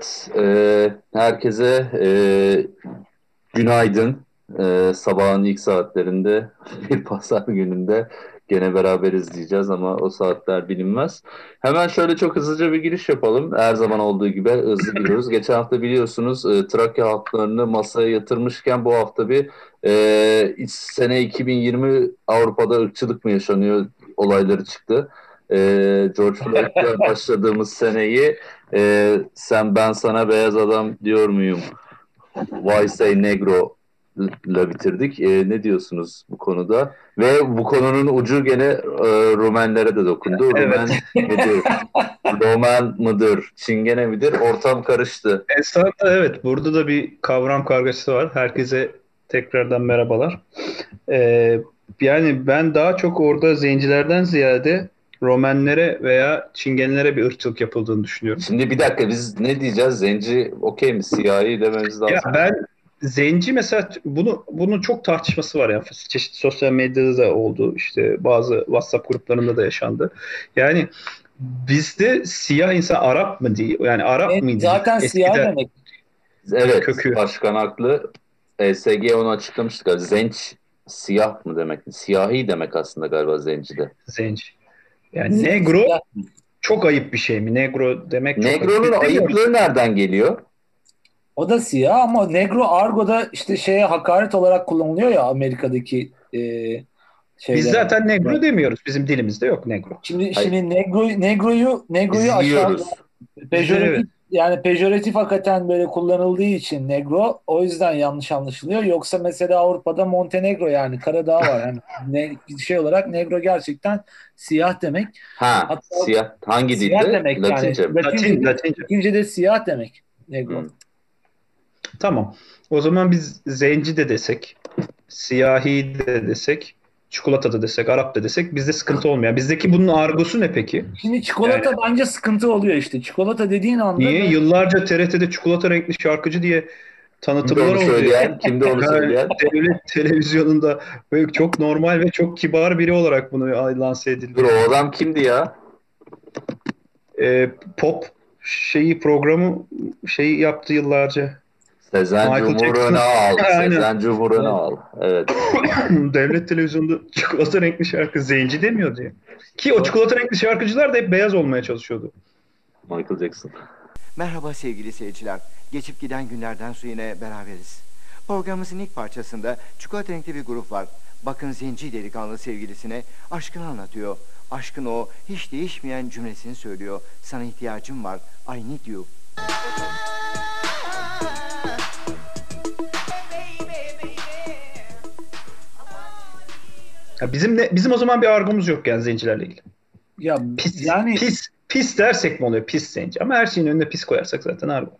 Evet, e, herkese e, günaydın. E, sabahın ilk saatlerinde bir pazar gününde gene beraber izleyeceğiz ama o saatler bilinmez. Hemen şöyle çok hızlıca bir giriş yapalım. Her zaman olduğu gibi hızlı giriyoruz. Geçen hafta biliyorsunuz e, Trakya halklarını masaya yatırmışken bu hafta bir e, sene 2020 Avrupa'da ırkçılık mı yaşanıyor olayları çıktı. E, George Floyd'la başladığımız seneyi e, sen ben sana beyaz adam diyor muyum? Why say negro ile bitirdik. E, ne diyorsunuz bu konuda? Ve bu konunun ucu gene e, Rumenlere de dokundu. Evet. Rumen midir? Roman mıdır? Çingene midir? Ortam karıştı. Esnafta evet. Burada da bir kavram kargaşası var. Herkese tekrardan merhabalar. Ee, yani ben daha çok orada zencilerden ziyade Romenlere veya Çingenlere bir ırkçılık yapıldığını düşünüyorum. Şimdi bir dakika biz ne diyeceğiz? Zenci okey mi? Siyahi dememiz lazım. Ya ben zenci mesela bunu bunun çok tartışması var ya. Çeşitli sosyal medyada da oldu. İşte bazı WhatsApp gruplarında da yaşandı. Yani bizde siyah insan Arap mı diye yani Arap evet, mıydı? Zaten Eskiden, siyah demek. Evet kökü. başkan haklı. ESG onu açıklamıştı. Zenç siyah mı demek? Siyahi demek aslında galiba zencide. Zenci. Yani negro çok ayıp bir şey mi? Negro demek çok Negro'nun ayıplığı nereden geliyor? O da siyah ama negro argoda işte şeye hakaret olarak kullanılıyor ya Amerika'daki e, şeyler. Biz zaten negro evet. demiyoruz. Bizim dilimizde yok negro. Şimdi Hayır. şimdi negro negroyu negroyu aşağıda pejoratif yani pejoratif hakikaten böyle kullanıldığı için negro o yüzden yanlış anlaşılıyor. Yoksa mesela Avrupa'da Montenegro yani Karadağ var. Yani ne, şey olarak negro gerçekten siyah demek. Ha Hatta siyah hangi dilde? Siyah demek Latince. yani. Latince. Latince. Latince de siyah demek negro. Hmm. Tamam. O zaman biz zenci de desek, siyahi de desek, çikolata da desek, Arap da desek bizde sıkıntı olmuyor. Bizdeki bunun argosu ne peki? Şimdi çikolata yani, bence sıkıntı oluyor işte. Çikolata dediğin anda... Niye? Ben... Yıllarca TRT'de çikolata renkli şarkıcı diye tanıtımlar oldu. Söyleyen, kimde onu söyleyen? Devlet televizyonunda böyle çok normal ve çok kibar biri olarak bunu lanse edildi. Dur o adam kimdi ya? Ee, pop şeyi programı şeyi yaptı yıllarca. Sezen Cumhur'unu al. Sezen Cumhur'unu al. Evet. Devlet televizyonunda çikolata renkli şarkı zenci demiyor diye. Ki o çikolata renkli şarkıcılar da hep beyaz olmaya çalışıyordu. Michael Jackson. Merhaba sevgili seyirciler. Geçip giden günlerden sonra yine beraberiz. Programımızın ilk parçasında çikolata renkli bir grup var. Bakın zenci delikanlı sevgilisine aşkını anlatıyor. Aşkın o hiç değişmeyen cümlesini söylüyor. Sana ihtiyacım var. I need you. Ya bizim de bizim o zaman bir argomuz yok yani zencilerle ilgili. Ya pis, yani pis pis dersek mi oluyor pis zenci ama her şeyin önüne pis koyarsak zaten argo.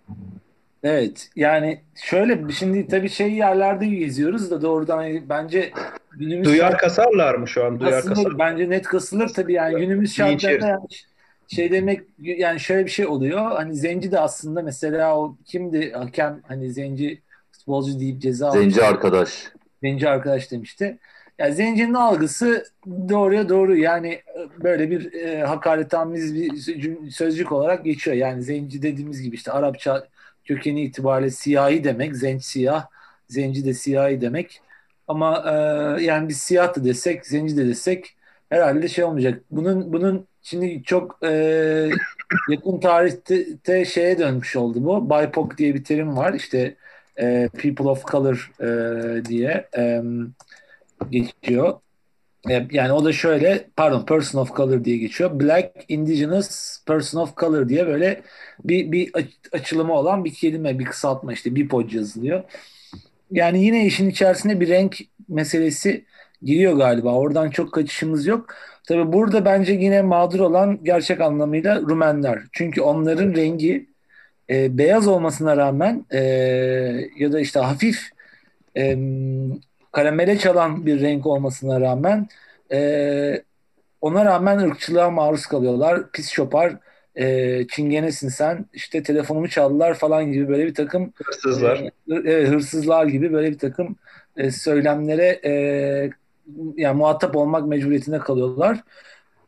Evet yani şöyle şimdi tabii şey yerlerde geziyoruz da doğrudan bence günümüz Duyar kasarlar mı şu an? Duyar kasılır, kasar. Bence net kasılır tabii yani günümüz şartlarında yani şey demek yani şöyle bir şey oluyor. Hani Zenci de aslında mesela o kimdi hakem hani Zenci futbolcu deyip ceza Zenci almış. arkadaş. Zenci arkadaş demişti. Yani zencinin algısı doğruya doğru yani e, böyle bir e, hakaretamiz bir sözcük olarak geçiyor. Yani zenci dediğimiz gibi işte Arapça kökeni itibariyle siyahi demek, zenci siyah, zenci de siyahi demek. Ama e, yani biz siyah da desek, zenci de desek herhalde şey olmayacak. Bunun bunun şimdi çok e, yakın tarihte şeye dönmüş oldu bu. BIPOC diye bir terim var. İşte e, People of Color e, diye. E, geçiyor. E, yani o da şöyle pardon person of color diye geçiyor. Black Indigenous Person of Color diye böyle bir, bir açılımı olan bir kelime, bir kısaltma işte BIPOC yazılıyor. Yani yine işin içerisinde bir renk meselesi giriyor galiba. Oradan çok kaçışımız yok. Tabi burada bence yine mağdur olan gerçek anlamıyla Rumenler. Çünkü onların rengi e, beyaz olmasına rağmen e, ya da işte hafif e, karamele çalan bir renk olmasına rağmen e, ona rağmen ırkçılığa maruz kalıyorlar. Pis şopar, e, çingenesin sen, işte telefonumu çaldılar falan gibi böyle bir takım hırsızlar, e, hırsızlar gibi böyle bir takım e, söylemlere e, yani muhatap olmak mecburiyetinde kalıyorlar.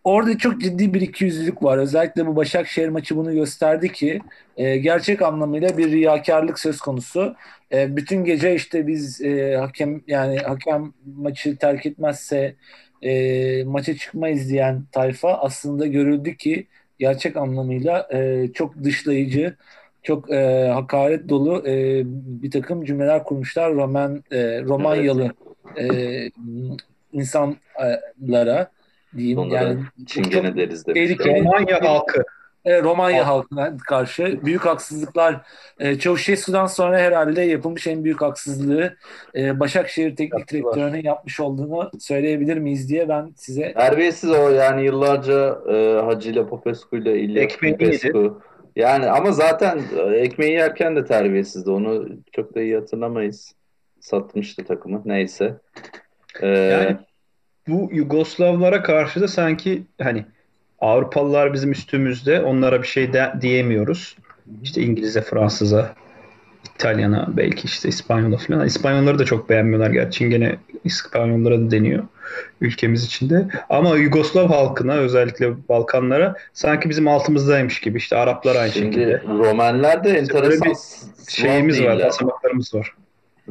Orada çok ciddi bir ikiyüzlülük var. Özellikle bu Başakşehir maçı bunu gösterdi ki e, gerçek anlamıyla bir riyakarlık söz konusu. E, bütün gece işte biz e, hakem yani hakem maçı terk etmezse e, maça çıkmayız diyen tayfa aslında görüldü ki gerçek anlamıyla e, çok dışlayıcı, çok e, hakaret dolu e, bir takım cümleler kurmuşlar Roman e, Romanyalı e, insanlara diyeyim Onlara yani çingene deriz demiş. Romanya halkı. e, Romanya halkına karşı büyük haksızlıklar e, Çavuşescu'dan sonra herhalde yapılmış en büyük haksızlığı e, Başakşehir Teknik Yaptılar. Direktörü'nün yapmış olduğunu söyleyebilir miyiz diye ben size Terbiyesiz o yani yıllarca e, Hacı ile Popescu ile İlya Popescu. Yani ama zaten e, ekmeği yerken de terbiyesizdi. Onu çok da iyi hatırlamayız. Satmıştı takımı. Neyse. E, Yani bu Yugoslavlara karşı da sanki hani Avrupalılar bizim üstümüzde onlara bir şey de, diyemiyoruz. İşte İngiliz'e, Fransız'a, İtalyan'a, belki işte İspanyol'a falan. İspanyolları da çok beğenmiyorlar gerçi. Gene İspanyollara da deniyor ülkemiz içinde. Ama Yugoslav halkına özellikle Balkanlara sanki bizim altımızdaymış gibi. İşte Araplar aynı şimdi şekilde. Romenler de enteresan bir Slav Şeyimiz var, basamaklarımız var.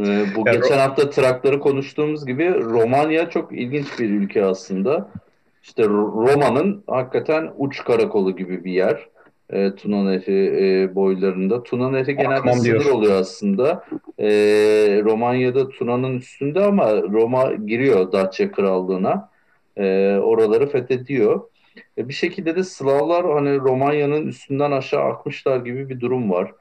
Ee, bu Ya geçen hafta Trakları konuştuğumuz gibi Romanya çok ilginç bir ülke aslında. İşte Ro- Roma'nın hakikaten uç karakolu gibi bir yer. Ee, Tuna Nehri e, boylarında. Tuna Nehri genelde Akmam sınır diyor. oluyor aslında. Ee, Romanya'da Tuna'nın üstünde ama Roma giriyor Datça Krallığı'na. Ee, oraları fethediyor. E, bir şekilde de Slavlar hani Romanya'nın üstünden aşağı akmışlar gibi bir durum var.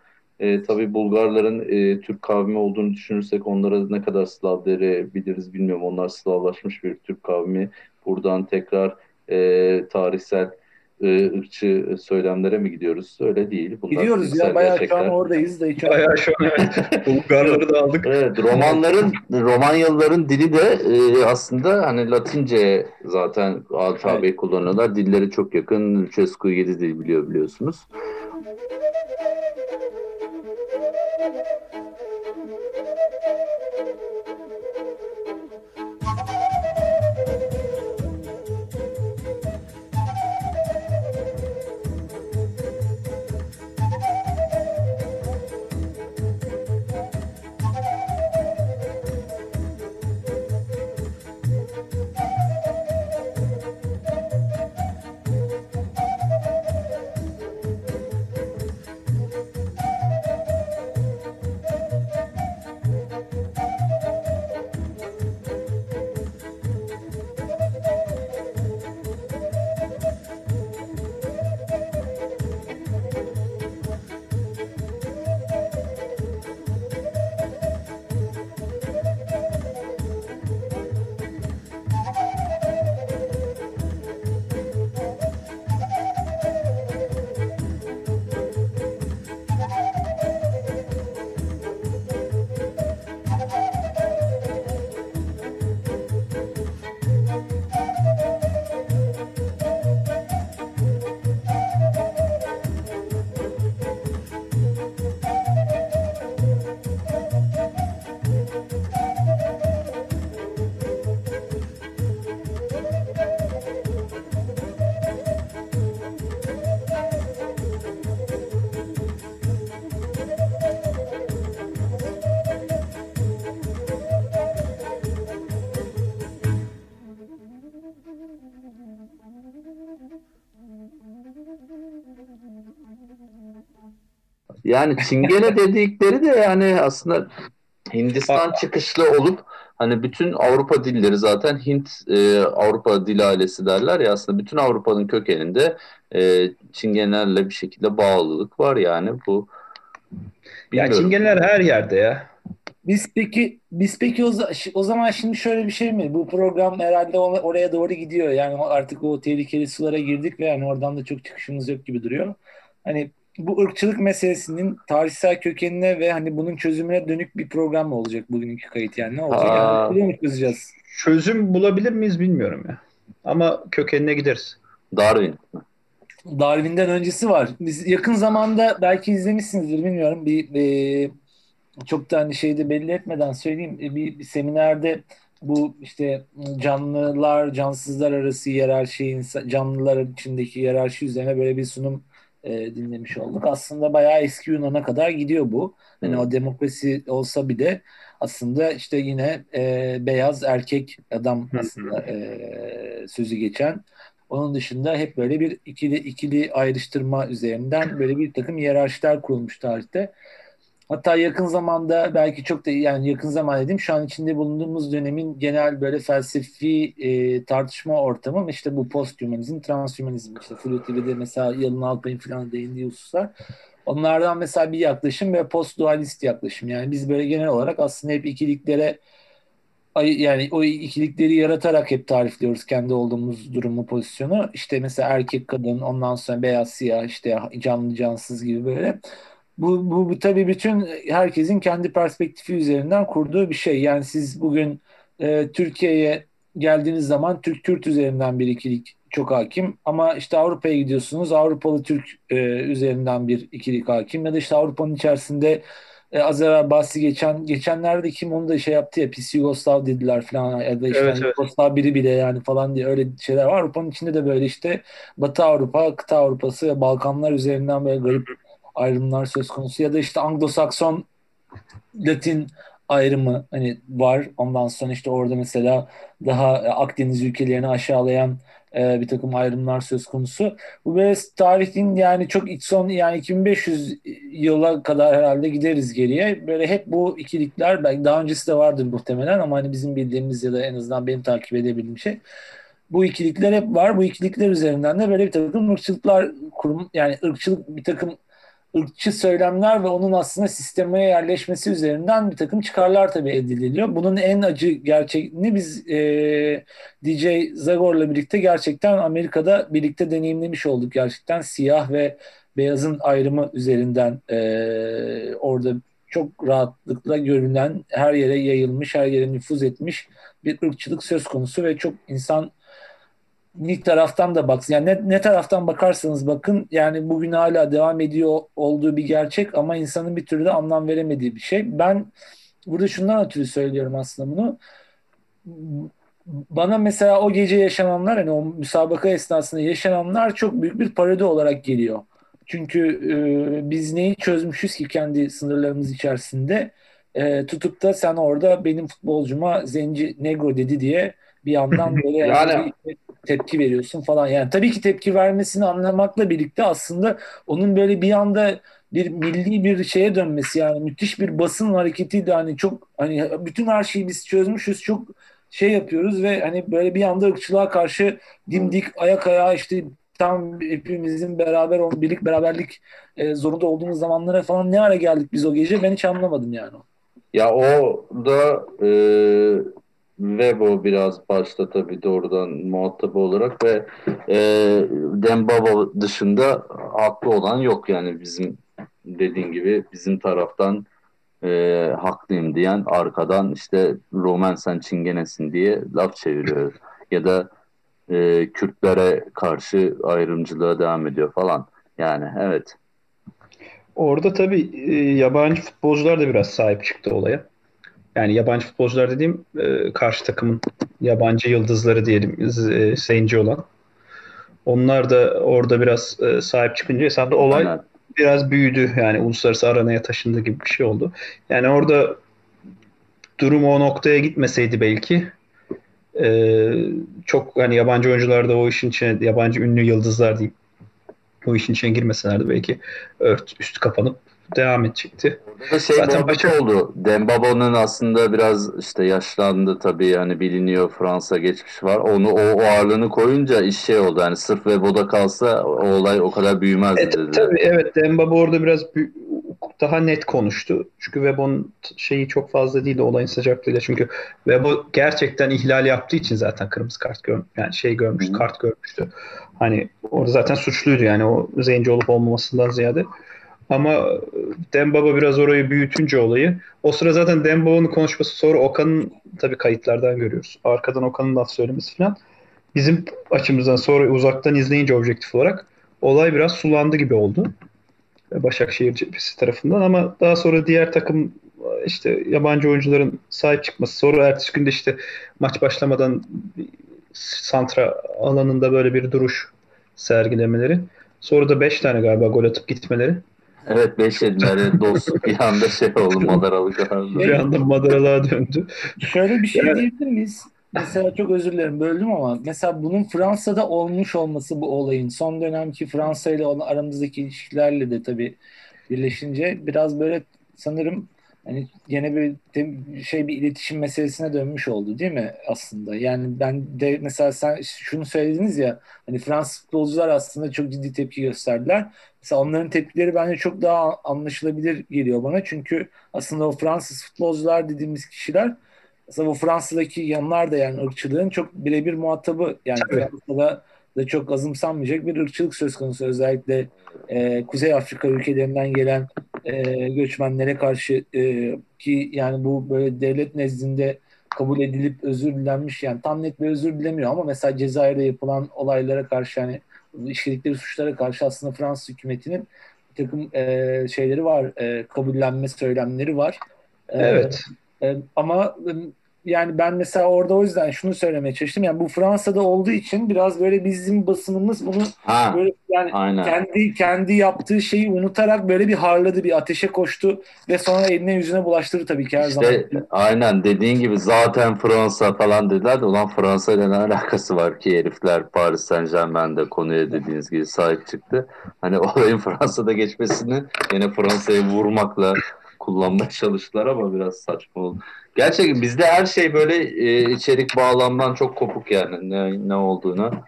E, tabii Bulgarların e, Türk kavmi olduğunu düşünürsek onlara ne kadar Slav biliriz bilmiyorum. Onlar Slavlaşmış bir Türk kavmi. Buradan tekrar e, tarihsel e, ırkçı söylemlere mi gidiyoruz? Öyle değil. Bunlar gidiyoruz ya bayağı şu gerçekler. an oradayız da hiç Bayağı şu an evet. Bulgarları da aldık. Evet, Romanların, Romanyalıların dili de e, aslında hani Latince zaten alfabeyi kullanıyorlar. Dilleri çok yakın. Lucescu 7 dil biliyor biliyorsunuz. Yani Çingene dedikleri de yani aslında Hindistan çıkışlı olup hani bütün Avrupa dilleri zaten Hint e, Avrupa dil ailesi derler ya aslında bütün Avrupa'nın kökeninde e, Çingenelerle bir şekilde bağlılık var yani bu Ya bilmiyorum. Çingeneler her yerde ya. Biz peki biz peki o, o zaman şimdi şöyle bir şey mi? Bu program herhalde oraya doğru gidiyor. Yani artık o tehlikeli sulara girdik ve yani oradan da çok çıkışımız yok gibi duruyor. Hani bu ırkçılık meselesinin tarihsel kökenine ve hani bunun çözümüne dönük bir program mı olacak bugünkü kayıt yani ne olacak? Aa. Yani mu çözeceğiz? Çözüm bulabilir miyiz bilmiyorum ya. Ama kökenine gideriz. Darwin. Darwin'den öncesi var. Biz yakın zamanda belki izlemişsinizdir bilmiyorum. Bir e, çok da hani şeyde belli etmeden söyleyeyim. E, bir, bir seminerde bu işte canlılar, cansızlar arası hiyerarşi, canlılar içindeki hiyerarşi üzerine böyle bir sunum e, dinlemiş olduk. Aslında bayağı eski Yunan'a kadar gidiyor bu. Hani o demokrasi olsa bir de aslında işte yine e, beyaz erkek adam aslında e, sözü geçen. Onun dışında hep böyle bir ikili ikili ayrıştırma üzerinden böyle bir takım hiyerarşiler kurulmuş tarihte. Hatta yakın zamanda belki çok da yani yakın zaman dedim şu an içinde bulunduğumuz dönemin genel böyle felsefi e, tartışma ortamı işte bu posthumanizm, transhumanizm işte Flu TV'de mesela Yalın Alpay'ın falan değindiği hususlar. Onlardan mesela bir yaklaşım ve post-dualist yaklaşım. Yani biz böyle genel olarak aslında hep ikiliklere yani o ikilikleri yaratarak hep tarifliyoruz kendi olduğumuz durumu, pozisyonu. İşte mesela erkek, kadın, ondan sonra beyaz, siyah, işte canlı, cansız gibi böyle. Bu, bu, bu tabii bütün herkesin kendi perspektifi üzerinden kurduğu bir şey. Yani siz bugün e, Türkiye'ye geldiğiniz zaman Türk-Kürt üzerinden bir ikilik çok hakim. Ama işte Avrupa'ya gidiyorsunuz Avrupalı Türk e, üzerinden bir ikilik hakim. Ya da işte Avrupa'nın içerisinde e, az evvel bahsi geçen geçenlerde kim onu da şey yaptı ya pis Yugoslav dediler falan ya da işte evet, evet. Yugoslav biri bile yani falan diye öyle şeyler var. Avrupa'nın içinde de böyle işte Batı Avrupa, kıta Avrupası ve Balkanlar üzerinden böyle garip ayrımlar söz konusu ya da işte Anglo-Sakson Latin ayrımı hani var. Ondan sonra işte orada mesela daha Akdeniz ülkelerini aşağılayan e, bir takım ayrımlar söz konusu. Bu böyle tarihin yani çok iç son yani 2500 yıla kadar herhalde gideriz geriye. Böyle hep bu ikilikler belki daha öncesi de vardır muhtemelen ama hani bizim bildiğimiz ya da en azından benim takip edebildiğim şey bu ikilikler hep var. Bu ikilikler üzerinden de böyle bir takım ırkçılıklar kurum yani ırkçılık bir takım ırkçı söylemler ve onun aslında sistemeye yerleşmesi üzerinden bir takım çıkarlar tabii ediliyor. Bunun en acı gerçeğini biz e, DJ Zagor'la birlikte gerçekten Amerika'da birlikte deneyimlemiş olduk. Gerçekten siyah ve beyazın ayrımı üzerinden e, orada çok rahatlıkla görünen, her yere yayılmış, her yere nüfuz etmiş bir ırkçılık söz konusu ve çok insan bir taraftan da baksın. Yani ne, ne taraftan bakarsanız bakın yani bugün hala devam ediyor olduğu bir gerçek ama insanın bir türlü de anlam veremediği bir şey. Ben burada şundan ötürü söylüyorum aslında bunu. Bana mesela o gece yaşananlar hani o müsabaka esnasında yaşananlar çok büyük bir parodi olarak geliyor. Çünkü e, biz neyi çözmüşüz ki kendi sınırlarımız içerisinde e, tutup da sen orada benim futbolcuma zenci negro dedi diye bir yandan böyle yani, tepki veriyorsun falan. Yani tabii ki tepki vermesini anlamakla birlikte aslında onun böyle bir anda bir milli bir şeye dönmesi yani müthiş bir basın hareketiydi hani çok hani bütün her şeyi biz çözmüşüz çok şey yapıyoruz ve hani böyle bir anda ırkçılığa karşı dimdik ayak ayağa işte tam hepimizin beraber birlik beraberlik e, zorunda olduğumuz zamanlara falan ne ara geldik biz o gece ben hiç anlamadım yani. Ya o da e, Webo biraz başta tabii doğrudan muhatabı olarak ve e, Dembaba dışında haklı olan yok yani bizim dediğin gibi bizim taraftan e, haklıyım diyen arkadan işte Roman sen çingenesin diye laf çeviriyor ya da e, Kürtlere karşı ayrımcılığa devam ediyor falan yani evet. Orada tabii e, yabancı futbolcular da biraz sahip çıktı olaya. Yani yabancı futbolcular dediğim e, karşı takımın yabancı yıldızları diyelim e, zenci olan. Onlar da orada biraz e, sahip çıkınca esasında olay Aynen. biraz büyüdü. Yani uluslararası aranaya taşındı gibi bir şey oldu. Yani orada durum o noktaya gitmeseydi belki e, çok hani yabancı oyuncular da o işin içine yabancı ünlü yıldızlar diyeyim o işin içine girmeselerdi belki ört, üstü kapanıp devam edecekti. Orada şey Zaten başka oldu. Dembaba'nın aslında biraz işte yaşlandı tabii yani biliniyor Fransa geçmiş var. Onu o, o ağırlığını koyunca iş şey oldu. Yani sırf Webo'da kalsa o olay o kadar büyümez evet, dedi. Tabii evet Dembaba orada biraz daha net konuştu. Çünkü Webon şeyi çok fazla değildi olayın sıcaklığıyla. Çünkü Webo gerçekten ihlal yaptığı için zaten kırmızı kart gör yani şey görmüştü, kart görmüştü. Hani orada zaten suçluydu yani o zenci olup olmamasından ziyade. Ama Dembaba biraz orayı büyütünce olayı. O sıra zaten Dembaba'nın konuşması sonra Okan'ın tabii kayıtlardan görüyoruz. Arkadan Okan'ın laf söylemesi falan. Bizim açımızdan sonra uzaktan izleyince objektif olarak olay biraz sulandı gibi oldu. Başakşehir cephesi tarafından ama daha sonra diğer takım işte yabancı oyuncuların sahip çıkması. Sonra ertesi günde işte maç başlamadan santra alanında böyle bir duruş sergilemeleri. Sonra da 5 tane galiba gol atıp gitmeleri. Evet 5 yediler. Dostluk bir anda şey oldu madaralı Bir anda madaralığa döndü. Şöyle bir şey yani... diyebilir miyiz? Mesela çok özür dilerim böldüm ama mesela bunun Fransa'da olmuş olması bu olayın son dönemki Fransa ile aramızdaki ilişkilerle de tabii birleşince biraz böyle sanırım hani yine bir şey bir iletişim meselesine dönmüş oldu değil mi aslında? Yani ben de mesela sen şunu söylediniz ya hani Fransız futbolcular aslında çok ciddi tepki gösterdiler. Mesela onların tepkileri bence çok daha anlaşılabilir geliyor bana. Çünkü aslında o Fransız futbolcular dediğimiz kişiler mesela o Fransa'daki yanlar da yani ırkçılığın çok birebir muhatabı. Yani Tabii. Fransa'da da çok azımsanmayacak bir ırkçılık söz konusu. Özellikle e, Kuzey Afrika ülkelerinden gelen e, göçmenlere karşı e, ki yani bu böyle devlet nezdinde kabul edilip özür dilenmiş yani tam net bir özür dilemiyor ama mesela Cezayir'de yapılan olaylara karşı yani işledikleri suçlara karşı aslında Fransız hükümetinin bir takım e, şeyleri var, e, kabullenme söylemleri var. E, evet. E, ama yani ben mesela orada o yüzden şunu söylemeye çalıştım. Yani bu Fransa'da olduğu için biraz böyle bizim basınımız bunu ha, böyle yani aynen. kendi kendi yaptığı şeyi unutarak böyle bir harladı, bir ateşe koştu ve sonra eline yüzüne bulaştırdı tabii ki her işte, zaman. Aynen dediğin gibi zaten Fransa falan dediler de ulan Fransa ile ne alakası var ki herifler Paris Saint Germain'de konuya dediğiniz gibi sahip çıktı. Hani olayın Fransa'da geçmesini yine Fransa'ya vurmakla kullanmaya çalıştılar ama biraz saçma oldu. Gerçekten bizde her şey böyle e, içerik bağlamdan çok kopuk yani. Ne, ne olduğuna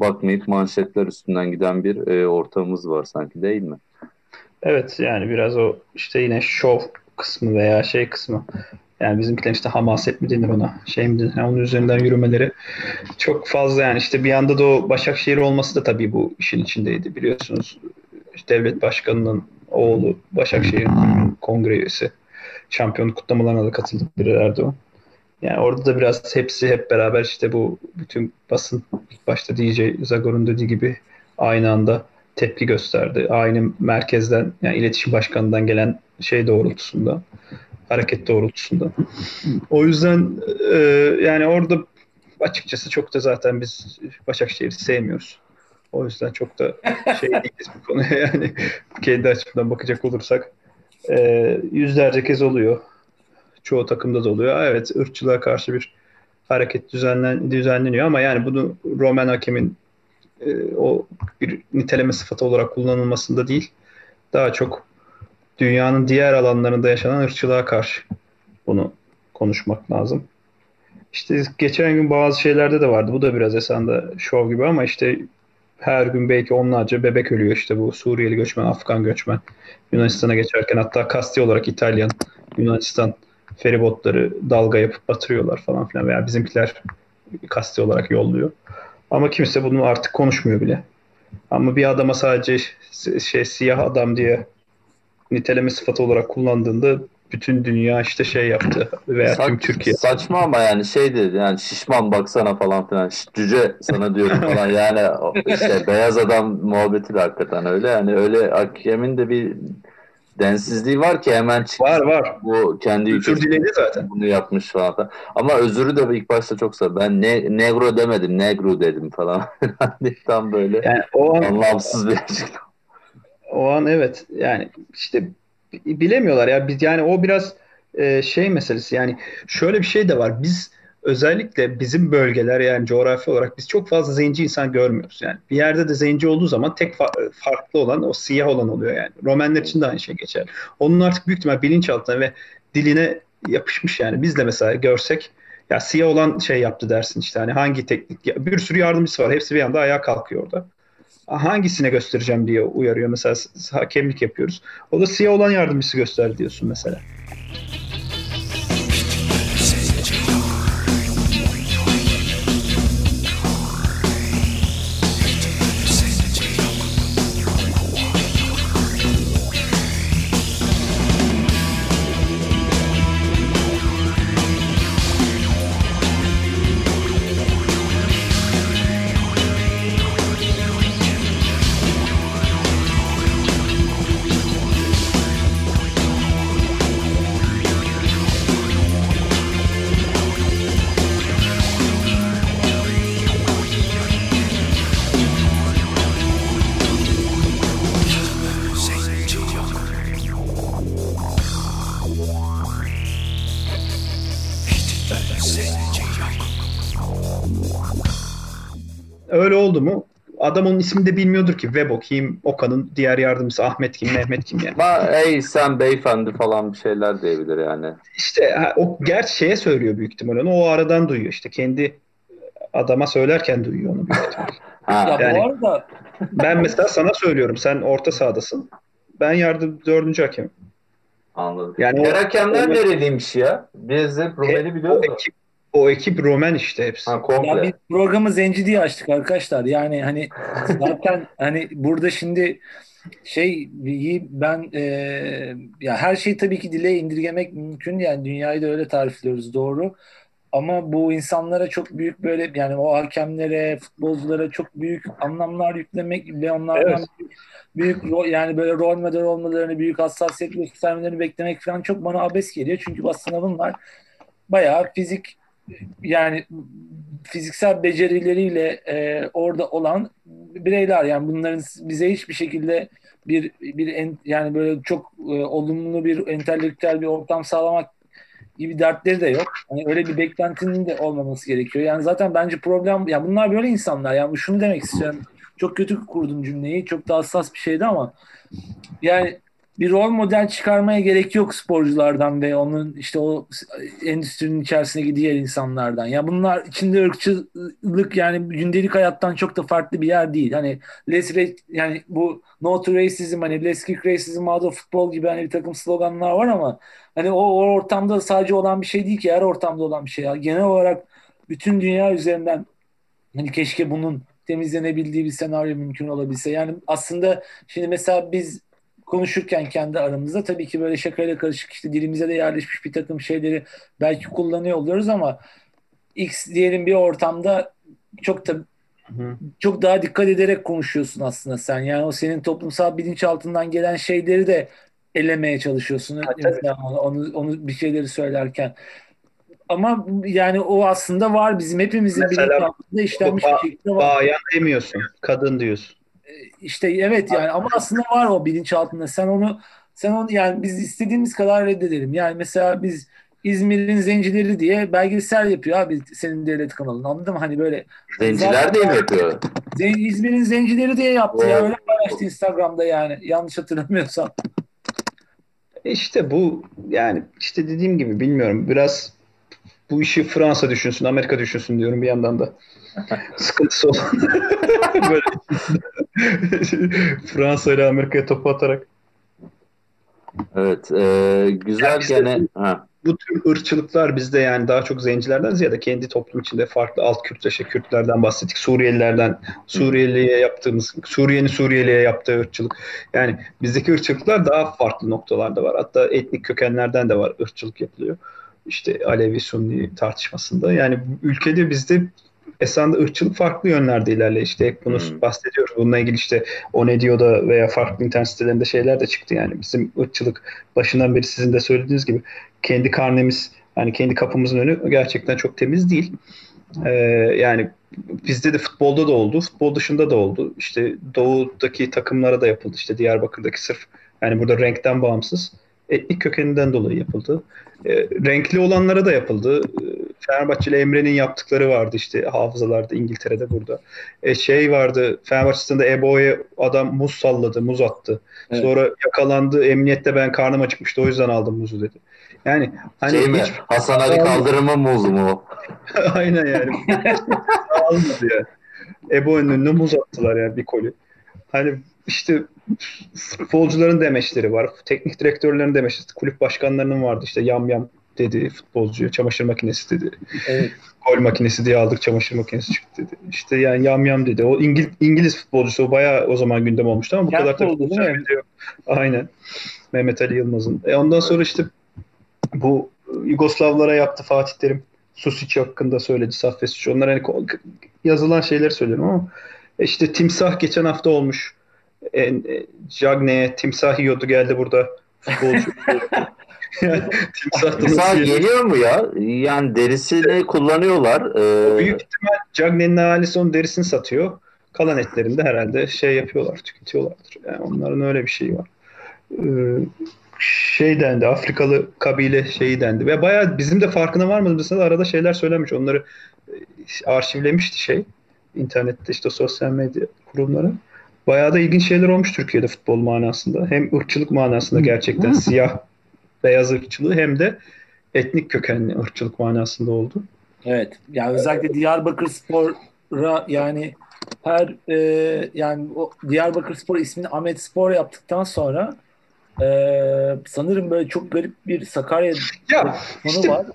bakmayıp manşetler üstünden giden bir e, ortamımız var sanki değil mi? Evet yani biraz o işte yine şov kısmı veya şey kısmı. Yani bizimkiler işte hamaset mi denir ona şey mi denir? Yani onun üzerinden yürümeleri çok fazla yani. İşte bir anda da o Başakşehir olması da tabii bu işin içindeydi biliyorsunuz. Devlet başkanının oğlu Başakşehir kongre üyesi şampiyonluk kutlamalarına da katıldı bir Erdoğan. Yani orada da biraz hepsi hep beraber işte bu bütün basın ilk başta DJ Zagor'un dediği gibi aynı anda tepki gösterdi. Aynı merkezden yani iletişim başkanından gelen şey doğrultusunda hareket doğrultusunda. O yüzden e, yani orada açıkçası çok da zaten biz Başakşehir'i sevmiyoruz. O yüzden çok da şey değiliz bu konuya yani kendi açımdan bakacak olursak e, yüzlerce kez oluyor. Çoğu takımda da oluyor. Evet ırkçılığa karşı bir hareket düzenlen, düzenleniyor ama yani bunu Roman hakemin e, o bir niteleme sıfatı olarak kullanılmasında değil daha çok dünyanın diğer alanlarında yaşanan ırkçılığa karşı bunu konuşmak lazım. İşte geçen gün bazı şeylerde de vardı. Bu da biraz esanda şov gibi ama işte her gün belki onlarca bebek ölüyor işte bu Suriyeli göçmen, Afgan göçmen. Yunanistan'a geçerken hatta kasti olarak İtalyan, Yunanistan feribotları dalga yapıp batırıyorlar falan filan veya bizimkiler kasti olarak yolluyor. Ama kimse bunu artık konuşmuyor bile. Ama bir adama sadece şey siyah adam diye niteleme sıfatı olarak kullandığında bütün dünya işte şey yaptı veya Saç, tüm Türkiye. Saçma ama yani şey dedi yani şişman baksana falan filan cüce sana diyorum falan yani işte beyaz adam muhabbeti de hakikaten öyle yani öyle hakemin de bir densizliği var ki hemen çıktı. Var var. Bu kendi Özür diledi zaten. Bunu yapmış falan. Ama özürü de ilk başta çok sağ. Ben ne, negro demedim, negro dedim falan. Tam böyle yani o an, anlamsız bir açıklama. O an evet yani işte bilemiyorlar ya. Biz yani o biraz e, şey meselesi. Yani şöyle bir şey de var. Biz özellikle bizim bölgeler yani coğrafi olarak biz çok fazla zenci insan görmüyoruz. Yani bir yerde de zenci olduğu zaman tek fa- farklı olan o siyah olan oluyor yani. Romenler için de aynı şey geçer onun artık büyük ihtimal bilinçaltına ve diline yapışmış yani. Biz de mesela görsek ya siyah olan şey yaptı dersin işte. Hani hangi teknik bir sürü yardımcısı var. Hepsi bir anda ayağa kalkıyor orada hangisine göstereceğim diye uyarıyor. Mesela hakemlik yapıyoruz. O da siyah olan yardımcısı göster diyorsun mesela. Adam onun ismini de bilmiyordur ki. Vebo kim, Okan'ın diğer yardımcısı Ahmet kim, Mehmet kim yani. Ama ey sen beyefendi falan bir şeyler diyebilir yani. İşte o gerçi şeye söylüyor büyük ihtimalle onu. O aradan duyuyor işte. Kendi adama söylerken duyuyor onu büyük ihtimalle. Ha, Ya yani- bu arada Ben mesela sana söylüyorum. Sen orta sahadasın. Ben yardım dördüncü hakem. anladım. Yani o- Diğer hakemler o- nereliymiş ya? Biz hep Rumeli o biliyoruz ekip, o ekip Roman işte hepsi. Ha Ya komple. biz programı Zenci diye açtık arkadaşlar. Yani hani zaten hani burada şimdi şey ben e, ya her şeyi tabii ki dile indirgemek mümkün yani dünyayı da öyle tarifliyoruz doğru. Ama bu insanlara çok büyük böyle yani o hakemlere, futbolculara çok büyük anlamlar yüklemek ve onlardan Evet. büyük, büyük ro- yani böyle rol model olmalarını, büyük hassasiyet göstermelerini beklemek falan çok bana abes geliyor. Çünkü aslında bunlar bayağı fizik yani fiziksel becerileriyle e, orada olan bireyler yani bunların bize hiçbir şekilde bir bir en, yani böyle çok e, olumlu bir entelektüel bir ortam sağlamak gibi dertleri de yok. Hani öyle bir beklentinin de olmaması gerekiyor. Yani zaten bence problem ya bunlar böyle insanlar. Yani şunu demek istiyorum. Çok kötü kurdum cümleyi. Çok da hassas bir şeydi ama yani bir rol model çıkarmaya gerek yok sporculardan ve onun işte o endüstrinin içerisindeki diğer insanlardan. Ya bunlar içinde ırkçılık yani gündelik hayattan çok da farklı bir yer değil. Hani less ra- yani bu no to racism hani less kick racism out of football gibi hani bir takım sloganlar var ama hani o, o ortamda sadece olan bir şey değil ki her ortamda olan bir şey. Ya. Genel olarak bütün dünya üzerinden hani keşke bunun temizlenebildiği bir senaryo mümkün olabilse. Yani aslında şimdi mesela biz konuşurken kendi aramızda tabii ki böyle şakayla karışık işte dilimize de yerleşmiş bir takım şeyleri belki kullanıyor oluyoruz ama X diyelim bir ortamda çok da Hı. çok daha dikkat ederek konuşuyorsun aslında sen. Yani o senin toplumsal bilinçaltından gelen şeyleri de elemeye çalışıyorsun. Mesela onu, onu, onu bir şeyleri söylerken. Ama yani o aslında var bizim hepimizin Mesela bilinçaltında işlenmiş ba- bir şekilde var. Bayan demiyorsun. Kadın diyorsun. İşte evet yani ama aslında var o bilinçaltında. Sen onu sen onu yani biz istediğimiz kadar reddedelim. Yani mesela biz İzmir'in zencileri diye belgesel yapıyor abi senin devlet kanalın. Anladın mı? Hani böyle Zenciler de mi yapıyor? Zen- İzmir'in zencileri diye yaptı ya. Öyle paylaştı Instagram'da yani. Yanlış hatırlamıyorsam. İşte bu yani işte dediğim gibi bilmiyorum. Biraz bu işi Fransa düşünsün, Amerika düşünsün diyorum bir yandan da. Sıkıntısı olan. Fransa ile Amerika'ya topu atarak. Evet. e, güzel Yani işte- gene. Ha. Bu tür ırkçılıklar bizde yani daha çok zencilerden ziyade kendi toplum içinde farklı alt Kürtleşe Kürtlerden bahsettik. Suriyelilerden Suriyeliye yaptığımız, Suriye'nin Suriyeliye yaptığı ırkçılık. Yani bizdeki ırkçılıklar daha farklı noktalarda var. Hatta etnik kökenlerden de var ırkçılık yapılıyor. İşte Alevi Sunni tartışmasında. Yani ülkede bizde esasında ırkçılık farklı yönlerde ilerliyor. İşte hep bunu Hmm. bahsediyoruz. Bununla ilgili işte o ne diyor da veya farklı internet sitelerinde şeyler de çıktı yani. Bizim ırkçılık başından beri sizin de söylediğiniz gibi kendi karnemiz yani kendi kapımızın önü gerçekten çok temiz değil. Ee, yani bizde de futbolda da oldu, futbol dışında da oldu. İşte doğudaki takımlara da yapıldı. İşte Diyarbakır'daki sırf yani burada renkten bağımsız etnik kökeninden dolayı yapıldı. Ee, renkli olanlara da yapıldı. Ee, Fenerbahçeli Emre'nin yaptıkları vardı işte hafızalarda İngiltere'de burada. Ee, şey vardı Fenerbahçe stadında Ebo'ya adam muz salladı, muz attı. Evet. Sonra yakalandı. Emniyette ben karnım acıkmıştı o yüzden aldım muzu dedi. Yani hani Şey mi? hiç Hasan Ali Kaldırım'ın muzu mu? aynen yani. Almadı yani. Ebo'nun önüne muz attılar yani bir koli. Hani işte futbolcuların demeçleri var. Teknik direktörlerin demeçleri. Kulüp başkanlarının vardı işte yam yam dedi futbolcuya. Çamaşır makinesi dedi. Evet. Gol makinesi diye aldık çamaşır makinesi çıktı dedi. İşte yani yam yam dedi. O İngil İngiliz futbolcusu o bayağı o zaman gündem olmuştu ama bu Kent kadar oldu, değil mi? yok. Aynen. Mehmet Ali Yılmaz'ın. E ondan sonra işte bu Yugoslavlara yaptı Fatih Terim. Susic hakkında söyledi Saffet Suç. Onlar hani yazılan şeyleri söylüyorum ama e işte timsah geçen hafta olmuş. E, e, Cagney'e timsah yiyordu geldi burada futbolcu. Timsah yiyor? geliyor mu ya? Yani derisini kullanıyorlar. Ee, Büyük ihtimal Cagney'in ailesi onun derisini satıyor. Kalan etlerini de herhalde şey yapıyorlar, tüketiyorlardır. Yani onların öyle bir şeyi var. Ee, şey dendi, Afrikalı kabile şeyi dendi. Ve bayağı bizim de farkına varmadığımız arada şeyler söylemiş. Onları e, arşivlemişti şey. internette işte sosyal medya kurumları. Bayağı da ilginç şeyler olmuş Türkiye'de futbol manasında. Hem ırkçılık manasında gerçekten siyah beyaz ırkçılığı hem de etnik kökenli ırkçılık manasında oldu. Evet. Yani özellikle Diyarbakır Spor'a yani her e, yani o Diyarbakır Spor ismini Ahmet Spor yaptıktan sonra e, sanırım böyle çok garip bir Sakarya ya, işte, var.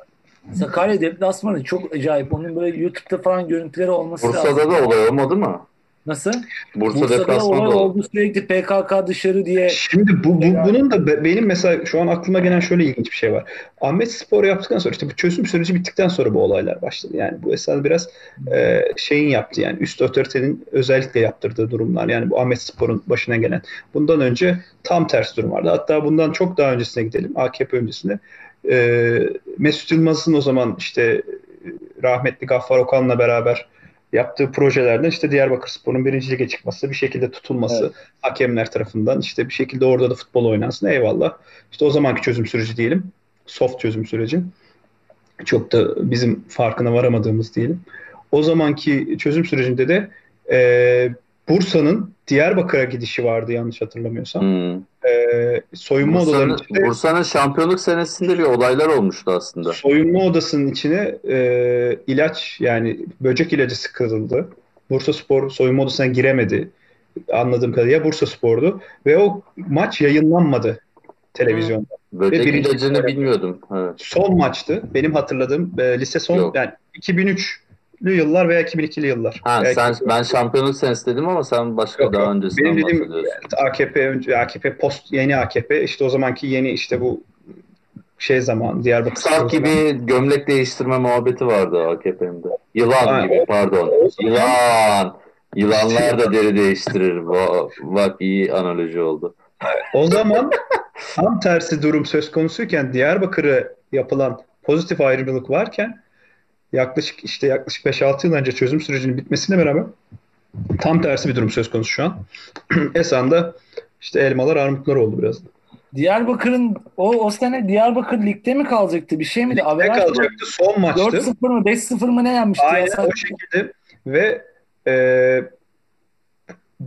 Sakarya deplasmanı çok acayip. Onun böyle YouTube'da falan görüntüleri olması Bursa'da lazım. da olay olmadı mı? Nasıl? Bursa Bursa'da deplasmanı olay da oldu sürekli PKK dışarı diye. Şimdi bu, bu bunun da be- benim mesela şu an aklıma gelen şöyle ilginç bir şey var. Ahmet Spor yaptıktan sonra işte bu çözüm süreci bittikten sonra bu olaylar başladı. Yani bu esas biraz e, şeyin yaptı yani üst otoritenin özellikle yaptırdığı durumlar. Yani bu Ahmet Spor'un başına gelen. Bundan önce tam ters durum vardı. Hatta bundan çok daha öncesine gidelim. AKP öncesinde. E, Mesut Yılmaz'ın o zaman işte rahmetli Gaffar Okan'la beraber yaptığı projelerden işte Diyarbakır Spor'un birinci lige çıkması, bir şekilde tutulması Evet. hakemler tarafından işte bir şekilde orada da futbol oynansın eyvallah. İşte o zamanki çözüm süreci diyelim. Soft çözüm süreci. Çok da bizim farkına varamadığımız diyelim. O zamanki çözüm sürecinde de e, Bursa'nın Diyarbakır'a gidişi vardı yanlış hatırlamıyorsam. Hmm. E, soyunma odalarının Bursa'nın, içinde Bursa'nın şampiyonluk senesinde bir olaylar olmuştu aslında. soyunma odasının içine e, ilaç yani böcek ilacı sıkıldı. Bursa Spor soyunma odasına giremedi. Anladığım kadarıyla Bursa Spor'du. Ve o maç yayınlanmadı televizyonda. Böcek Ve birinci ilacını bilmiyordum. Evet. Son maçtı. Benim hatırladığım e, lise son Yok. yani 2003'lü yıllar veya 2002'li yıllar. Ha, Veya sen, 2004. ben şampiyonluk senesi dedim ama sen başka Yok, daha yok. öncesinden Benim dediğim bahsediyorsun. AKP önce AKP post yeni AKP işte o zamanki yeni işte bu şey zaman Diyarbakır zamanı. gibi gömlek değiştirme muhabbeti vardı AKP'mde. Yılan Ha, gibi o- pardon. o zaman- Yılan. Yılanlar da deri değiştirir. Bak iyi analoji oldu. O zaman tam tersi durum söz konusuyken Diyarbakır'a yapılan pozitif ayrımcılık varken yaklaşık işte yaklaşık 5-6 yıl önce çözüm sürecinin bitmesine beraber tam tersi bir durum söz konusu şu an. Esan'da işte elmalar armutlar oldu biraz. Diyarbakır'ın o, o sene Diyarbakır ligde mi kalacaktı? Bir şey miydi? Ne Averaj mı? kalacaktı? Son maçtı. 4-0 mı 5-0 mı ne yenmişti? ya? Aynen Sen- o şekilde ve e,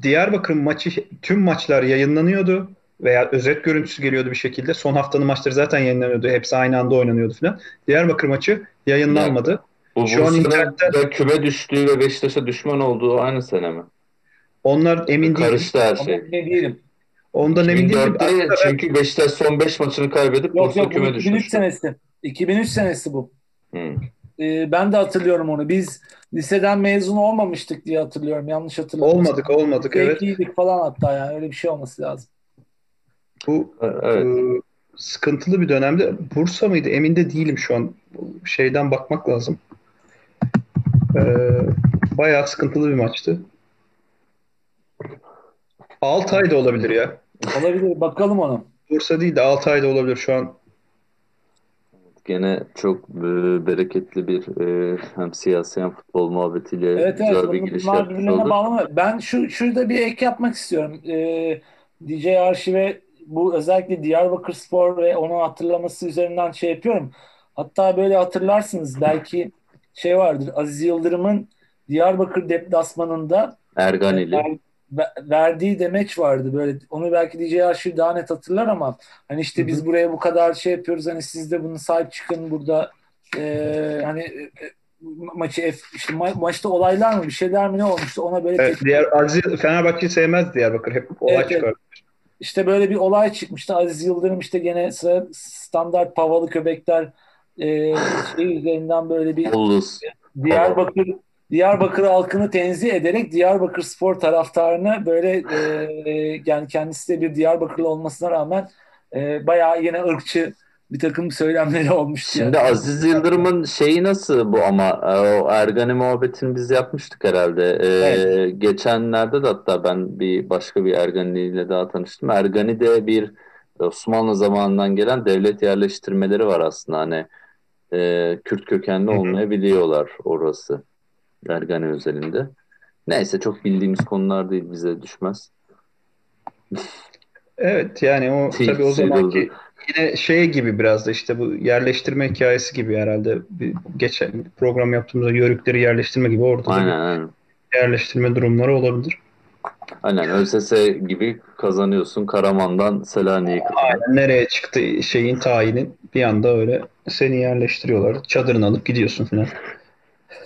Diyarbakır'ın maçı tüm maçlar yayınlanıyordu veya özet görüntüsü geliyordu bir şekilde. Son haftanın maçları zaten yayınlanıyordu. Hepsi aynı anda oynanıyordu falan. Diyarbakır maçı yayınlanmadı. Bu Şu an da küme düştüğü ve Beşiktaş'a düşman olduğu aynı sene mi? Onlar emin değil. Karıştı her Ama şey. ne diyelim. Ondan emin değilim. 2004'te Aslında ben- çünkü Beşiktaş son 5 maçını kaybedip Yok yok küme 2003 düşmüş. senesi. 2003 senesi bu. Hı. Ee, ben de hatırlıyorum onu. Biz liseden mezun olmamıştık diye hatırlıyorum. Yanlış hatırlamıyorsam. olmadık olmadık evet. Belkiydik falan hatta yani öyle bir şey olması lazım. Bu Evet. e, sıkıntılı bir dönemde. Bursa mıydı? Emin de değilim şu an. Şeyden bakmak lazım. E, bayağı sıkıntılı bir maçtı. Altay da olabilir ya. Olabilir. Bakalım ona. Bursa değil de Altay da olabilir şu an. Gene çok e, bereketli bir e, hem siyasi hem futbol muhabbetiyle Evet evet. güzel bir giriş yapmış olduk. bağlı. Ben şu şurada bir ek yapmak istiyorum. Ee, DJ Arşiv'e bu özellikle Diyarbakır Spor ve onu hatırlaması üzerinden şey yapıyorum. Hatta böyle hatırlarsınız belki şey vardır. Aziz Yıldırım'ın Diyarbakır deplasmanında Erganili. ver- ver- verdiği demeç vardı böyle onu belki DJ Arşiv daha net hatırlar ama hani işte biz buraya bu kadar şey yapıyoruz hani siz de bunu sahip çıkın burada e, hani e, maçı F, işte ma- maçta olaylar mı bir şeyler mi ne olmuştu ona böyle Evet, diğer Aziz Fenerbahçe'yi sevmez Diyarbakır. Hep olay Evet, evet. çıkar. işte böyle bir olay çıkmıştı Aziz Yıldırım işte gene standart pavalı köpekler e, şey üzerinden böyle bir Ollus. Diyarbakır Diyarbakır halkını tenzih ederek Diyarbakır spor taraftarını böyle e, yani kendisi de bir Diyarbakırlı olmasına rağmen e, bayağı yine ırkçı bir takım söylemleri olmuştu. Şimdi yani. Aziz Yıldırım'ın şeyi nasıl bu ama e, o Ergani muhabbetini biz yapmıştık herhalde. E, Geçenlerde de hatta ben bir başka bir Ergani ile daha tanıştım. Ergani de bir Osmanlı zamanından gelen devlet yerleştirmeleri var aslında. Hani e, Kürt kökenli olmayabiliyorlar orası. Ergani özelinde. Neyse çok bildiğimiz konular değil bize düşmez. Evet yani o tabii o şey zamanki yine şey gibi biraz da işte bu yerleştirme hikayesi gibi herhalde. Bir geçen program yaptığımızda yörükleri yerleştirme gibi orada Aynen aynen. yerleştirme durumları olabilir. Aynen ÖSS gibi kazanıyorsun Karaman'dan Selanik'e kadar. Aynen nereye çıktı şeyin tayinin bir anda öyle seni yerleştiriyorlar. Çadırını alıp gidiyorsun falan.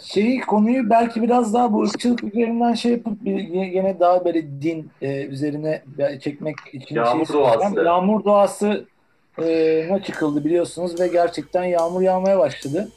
Şeyi konuyu belki biraz daha bu ırkçılık üzerinden şey yapıp bir, yine daha böyle din e, üzerine çekmek için Yağmur şey doğası. Yağmur doğası e, ne çıkıldı biliyorsunuz ve gerçekten yağmur yağmaya başladı.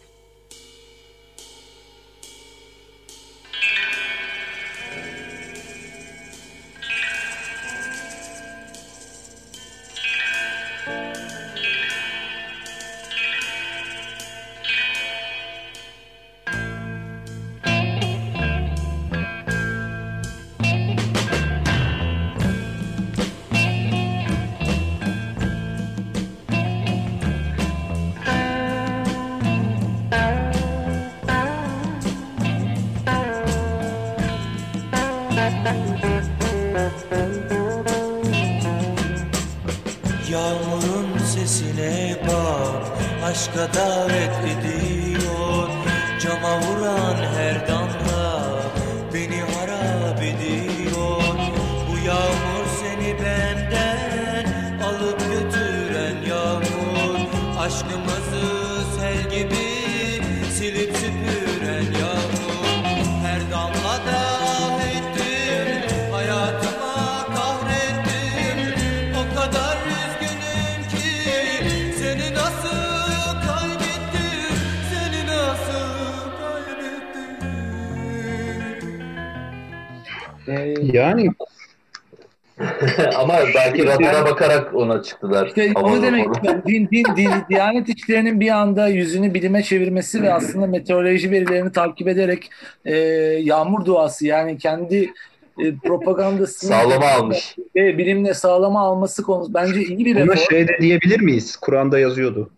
Ona çıktılar. İşte onu demek istiyorum. Din, din, din, Diyanet işlerinin bir anda yüzünü bilime çevirmesi ve aslında meteoroloji verilerini takip ederek e, yağmur duası yani kendi e, propagandasını Sağlama almış. ve bilimle sağlama alması konusu bence iyi bir buna reform. şey de diyebilir miyiz? Kur'an'da yazıyordu.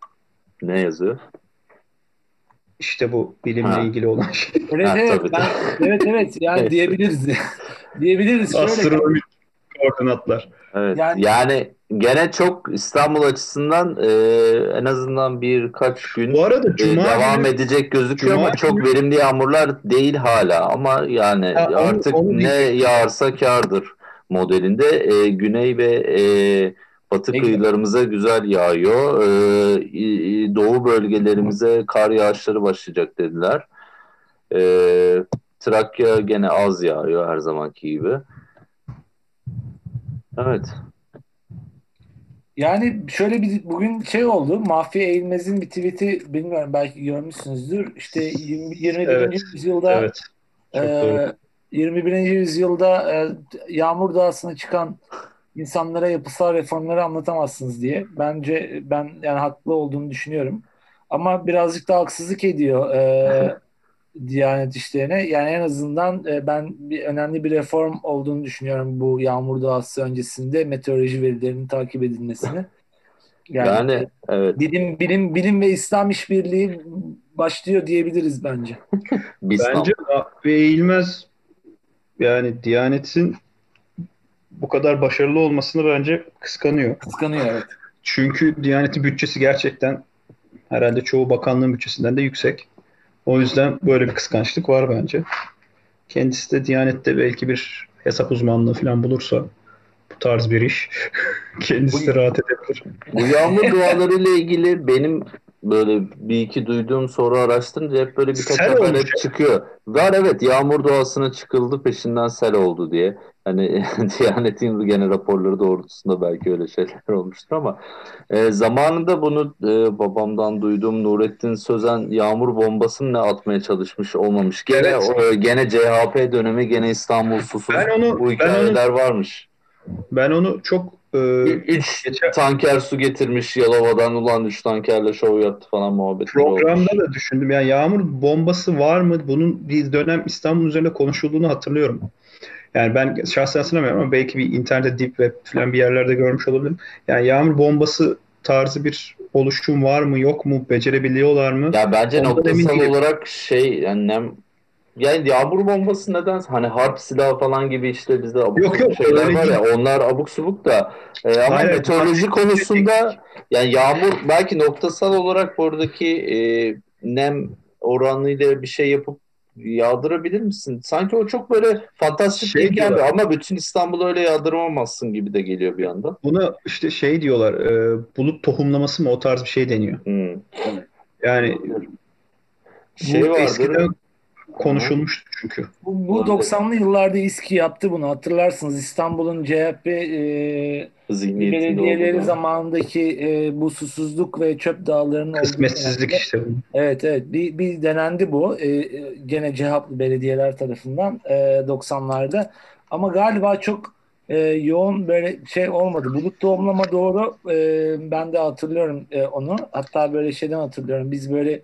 Ne yazıyor? İşte bu bilimle Ha. ilgili olan şey. Evet Ha, evet, tabii, ben, evet evet yani diyebiliriz. diyebiliriz. Şöyle, koordinatlar. Evet. Yani- Yani, gene çok İstanbul açısından e, en azından birkaç gün Bu arada e, Cuma devam günü- edecek gözüküyor Cuma ama çok günü- verimli yağmurlar değil hala. Ama yani onu- artık onu ne yağarsa kârdır modelinde. E, güney ve e, batı Ne güzel. kıyılarımıza güzel yağıyor. E, doğu bölgelerimize kar yağışları başlayacak dediler. E, Trakya gene az yağıyor her zamanki gibi. Evet. Yani şöyle bir bugün şey oldu. Mahfi Eğilmez'in bir tweet'i bilmiyorum belki görmüşsünüzdür. İşte 20, 21. Evet, yüzyılda Evet. Çok doğru. 21. yüzyılda e, Yağmur Dağı'sına çıkan insanlara yapısal reformları anlatamazsınız diye. Bence ben yani haklı olduğunu düşünüyorum. Ama birazcık da haksızlık ediyor e, Diyanet işlerine. Yani en azından e, ben bir önemli bir reform olduğunu düşünüyorum bu Yağmur Dağısı öncesinde meteoroloji verilerinin takip edilmesini. Yani, Yani evet. bilim bilim bilim ve İslam işbirliği başlıyor diyebiliriz bence. Bence ve eğilmez yani Diyanet'in bu kadar başarılı olmasını bence kıskanıyor. Kıskanıyor evet. Çünkü Diyanet'in bütçesi gerçekten herhalde çoğu bakanlığın bütçesinden de yüksek. O yüzden böyle bir kıskançlık var bence. Kendisi de Diyanet'te belki bir hesap uzmanlığı falan bulursa bu tarz bir iş kendisi de rahat edebilir. Bu yağmur dualarıyla ilgili benim böyle bir iki duyduğum soru araştırınca hep böyle birkaç Sel haber hep çıkıyor. Var evet yağmur duasına çıkıldı peşinden sel oldu diye. Hani Diyanet'in gene raporları doğrultusunda belki öyle şeyler olmuştur ama e, zamanında bunu e, babamdan duyduğum Nurettin Sözen yağmur bombasını ne atmaya çalışmış olmamış. Gene Evet. o, gene CHP dönemi gene İstanbul susuz Ben onu- bu ben hikayeler varmış. Ben onu çok e, Üç geçen- tanker su getirmiş Yalova'dan ulan üç tankerle şov yaptı falan olmuş. programda da düşündüm. Yani yağmur bombası var mı? Bunun bir dönem İstanbul üzerinde konuşulduğunu hatırlıyorum. Yani ben şahsen hatırlamıyorum ama belki bir internette deep web falan bir yerlerde görmüş olabilirim. Yani yağmur bombası tarzı bir oluşum var mı yok mu? Becerebiliyorlar mı? Ya bence Ondan noktasal olarak şey yani nem yani yağmur bombası neden hani harp silahı falan gibi işte bizde abuk Yok, yok, şeyler var ya onlar abuk subuk da e, ama Hayır, meteoroloji harp- konusunda yani yağmur belki noktasal olarak buradaki e, nem oranıyla bir şey yapıp yağdırabilir misin? Sanki o çok böyle fantastik Şey gelmiyor diyorlar. ama bütün İstanbul'u öyle yağdıramamazsın gibi de geliyor bir yandan. Buna işte şey diyorlar, e, bulut tohumlaması mı o tarz bir şey deniyor. Hmm. Yani Şey bu vardır. eskiden konuşulmuştu çünkü. Bu, bu Olabilir. 90'lı yıllarda İSKİ yaptı bunu hatırlarsınız. İstanbul'un CHP e, belediyeleri zamanındaki e, bu susuzluk ve çöp dağlarının Kısmetsizlik işte. Evet evet bir, bir denendi bu E, e, gene CHP'lı belediyeler tarafından e, 90'larda ama galiba çok e, yoğun böyle şey olmadı. Bulut tohumlama doğru e, ben de hatırlıyorum e, onu hatta böyle şeyden hatırlıyorum biz böyle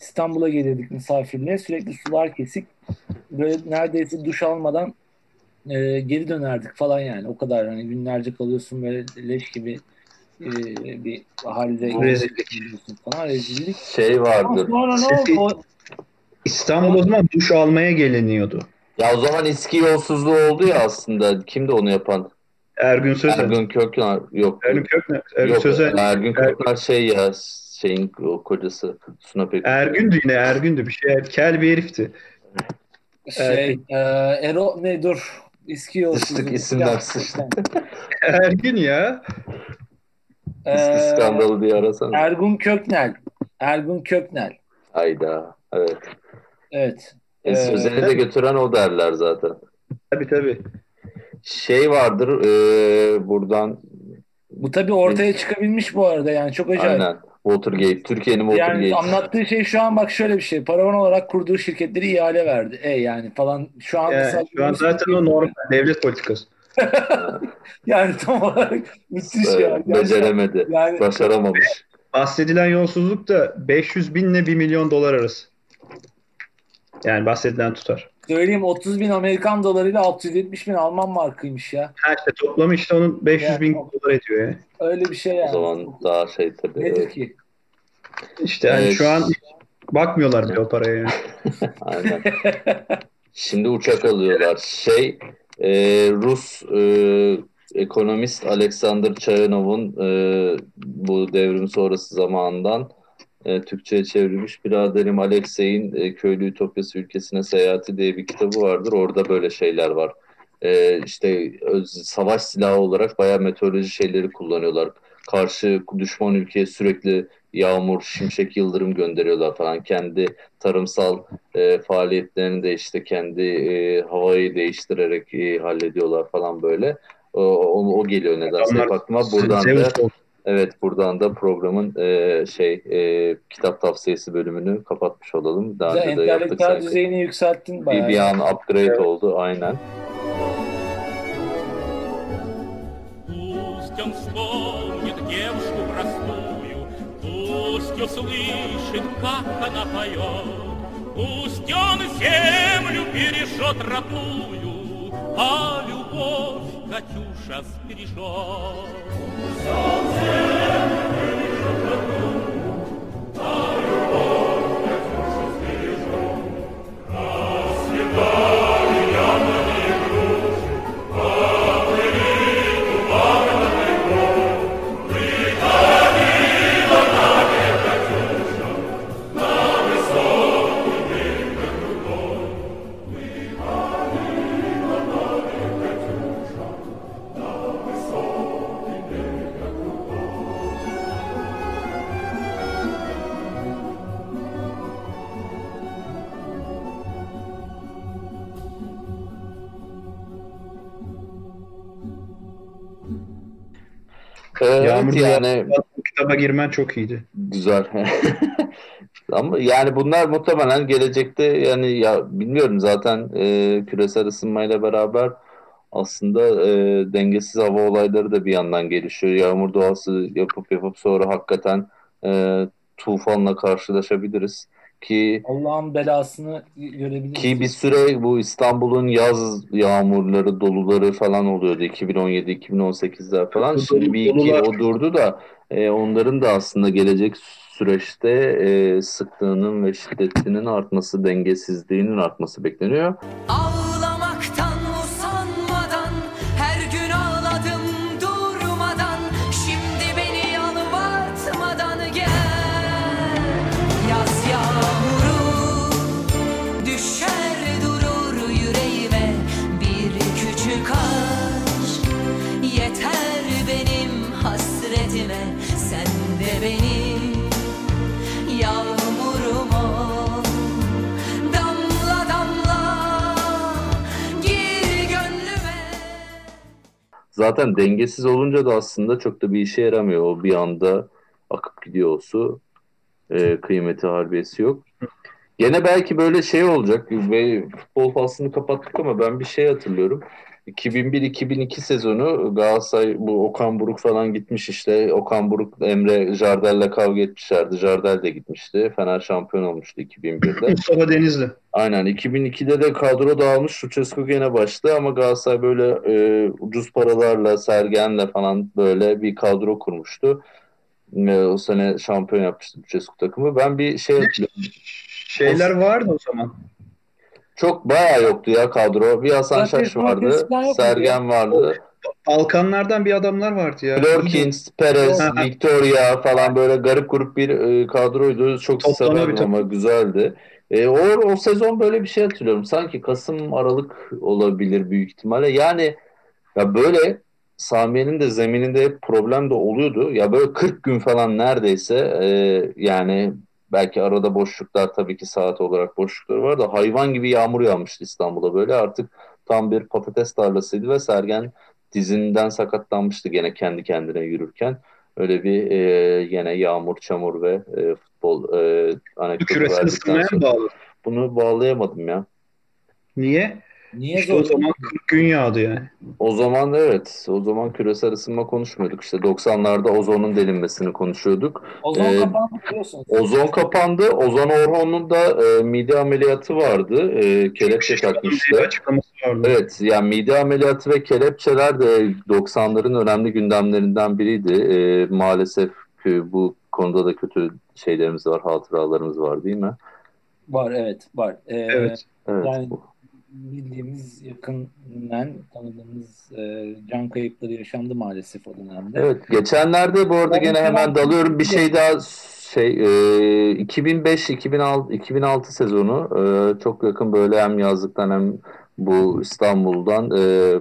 İstanbul'a gelirdik misafirliğe sürekli sular kesik böyle neredeyse duş almadan e, geri dönerdik falan yani o kadar hani günlerce kalıyorsun böyle leş gibi e, bir halde Rezillik. geliyorsun falan rezillik. Şey Ama vardır. sonra ne oldu? İstanbul o zaman duş almaya geliniyordu. Ya o zaman eski yolsuzluğu oldu ya aslında. Kimdi onu yapan? Ergün Sözen. Ergün Kökner. Yok. Ergün Kökner. Ergün Yok, Sözen. Ergün Kökner şey ya şeyin o kocası Suna Pek. Ergündü yine Ergündü bir şey. Kel bir herifti. Şey, e, Ero ne dur. Eski yolsuzluk. Sıçtık, isimler sıçtı. Ergün ya. e, Eski skandalı diye arasana. Ergun Köknel. Ergun Köknel. Hayda. Evet. Evet. E, Ee, Sözen'i de götüren o derler zaten. Tabii tabii. Şey vardır e, buradan Bu tabii ortaya çıkabilmiş bu arada yani çok acayip. aynen Watergate. Türkiye'nin Yani Watergate. anlattığı şey şu an bak şöyle bir şey. Paravan olarak kurduğu şirketleri ihale verdi. E yani falan. Şu an Yani mesela şu an zaten o normal devlet politikası. yani tam olarak müthiş ya. Gerçekten. beceremedi. Yani Başaramamış. Bahsedilen yolsuzluk da 500 bin ile 1 milyon dolar arası. Yani bahsedilen tutar. söyleyeyim 30 bin Amerikan dolarıyla 670 bin Alman markıymış ya. Ha işte toplamı işte onun 500 bin Yani- dolar ediyor ya. Öyle bir şey O yani. zaman daha şey tabii. Nedir ki? İşte yani Evet. şu an bakmıyorlar bile o paraya. yani. Aynen. Şimdi uçak alıyorlar. Şey e, Rus e, ekonomist Alexander Chayanov'un e, bu devrim sonrası zamanından e, Türkçe'ye çevrilmiş biraderim Alexey'in e, Köylü Ütopyası Ülkesine Seyahati diye bir kitabı vardır. Orada böyle şeyler var. E, işte öz, savaş silahı olarak bayağı meteoroloji şeyleri kullanıyorlar. Karşı düşman ülkeye sürekli yağmur, şimşek, yıldırım gönderiyorlar falan. Kendi tarımsal e, faaliyetlerini de işte kendi e, havayı değiştirerek e, hallediyorlar falan böyle. O, o, o geliyor nedense aklıma. Buradan da Zeus oldu. evet buradan da programın e, şey e, kitap tavsiyesi bölümünü kapatmış olalım. Daha Güzel, önce de yaptık entelektüel düzeyini yükselttin Bir, bayağı. bir an upgrade Evet. oldu aynen. Пусть он вспомнит девушку простую, Пусть услышит, как она поет, Пусть он землю бережет родную, А любовь Катюша сбережет. Evet Yağmurda yani kitaba girmen çok iyiydi. Güzel. Ama yani bunlar muhtemelen gelecekte yani ya bilmiyorum zaten e, küresel ısınmayla beraber aslında e, dengesiz hava olayları da bir yandan gelişiyor. Yağmur doğası yapıp yapıp sonra hakikaten e, tufanla karşılaşabiliriz ki Allah'ın belasını görebiliriz. ki bir süre bu İstanbul'un yaz yağmurları, doluları falan oluyordu 2017-2018'ler falan. Şimdi bir iki o durdu da e, onların da aslında gelecek süreçte e, sıklığının ve şiddetinin artması, dengesizliğinin artması bekleniyor. Ağlamaktan zaten dengesiz olunca da aslında çok da bir işe yaramıyor. O bir anda akıp gidiyor o su. E, kıymeti harbiyesi yok. Gene belki böyle şey olacak ve futbol faslını kapattık ama ben bir şey hatırlıyorum. 2001-2002 sezonu Galatasaray bu Okan Buruk falan gitmiş işte. Okan Buruk Emre Jardel'le kavga etmişlerdi. Jardel de gitmişti. Fener şampiyon olmuştu 2001'de. Mustafa Denizli. Aynen 2002'de de kadro dağılmış. Lucescu gene başladı ama Galatasaray böyle e, ucuz paralarla Sergen'le falan böyle bir kadro kurmuştu. E, o sene şampiyon yapmıştı Lucescu takımı. Ben bir şey hatırlıyorum. Şeyler vardı o zaman. Çok bayağı yoktu ya kadro. Bir Hasan Zaten Şaş vardı. Sergen vardı. Balkanlardan bir adamlar vardı ya. Florkins, Perez. Victoria falan böyle garip grup bir e, kadroydu. Çok severdim ama güzeldi. E, o, o sezon böyle bir şey hatırlıyorum. Sanki Kasım, Aralık olabilir büyük ihtimalle. Yani ya böyle Samiye'nin de zemininde hep problem de oluyordu. Ya böyle 40 gün falan neredeyse e, yani belki arada boşluklar tabii ki saat olarak boşlukları var da hayvan gibi yağmur yağmıştı İstanbul'a böyle. Artık tam bir patates tarlasıydı ve Sergen dizinden sakatlanmıştı gene kendi kendine yürürken. Öyle bir e, yine yağmur, çamur ve e, futbol e, anekdotu verdikten sonra bağlı? bunu bağlayamadım ya. Niye? Niye İşte zor? o zaman 40 gün yağdı yani. O zaman evet, o zaman küresel ısınma konuşmuyorduk. İşte 90'larda ozonun delinmesini konuşuyorduk. Ozon Ee, kapandı biliyorsunuz. Ozon kapandı. Ozan Orhon'un da e, mide ameliyatı vardı. E, kelepçe takmıştı. Evet, yani mide ameliyatı ve kelepçeler de 90'ların önemli gündemlerinden biriydi. E, maalesef ki bu konuda da kötü şeylerimiz var, hatıralarımız var değil mi? Var evet var. Ee, Evet. Evet. Yani bu- bildiğimiz yakından tanıdığımız e, can kayıpları yaşandı maalesef o dönemde. Evet, geçenlerde bu arada Ben gene hemen dalıyorum. Bir şey daha şey e, 2005-2006 2006 sezonu e, çok yakın böyle hem yazlıktan hem bu İstanbul'dan e,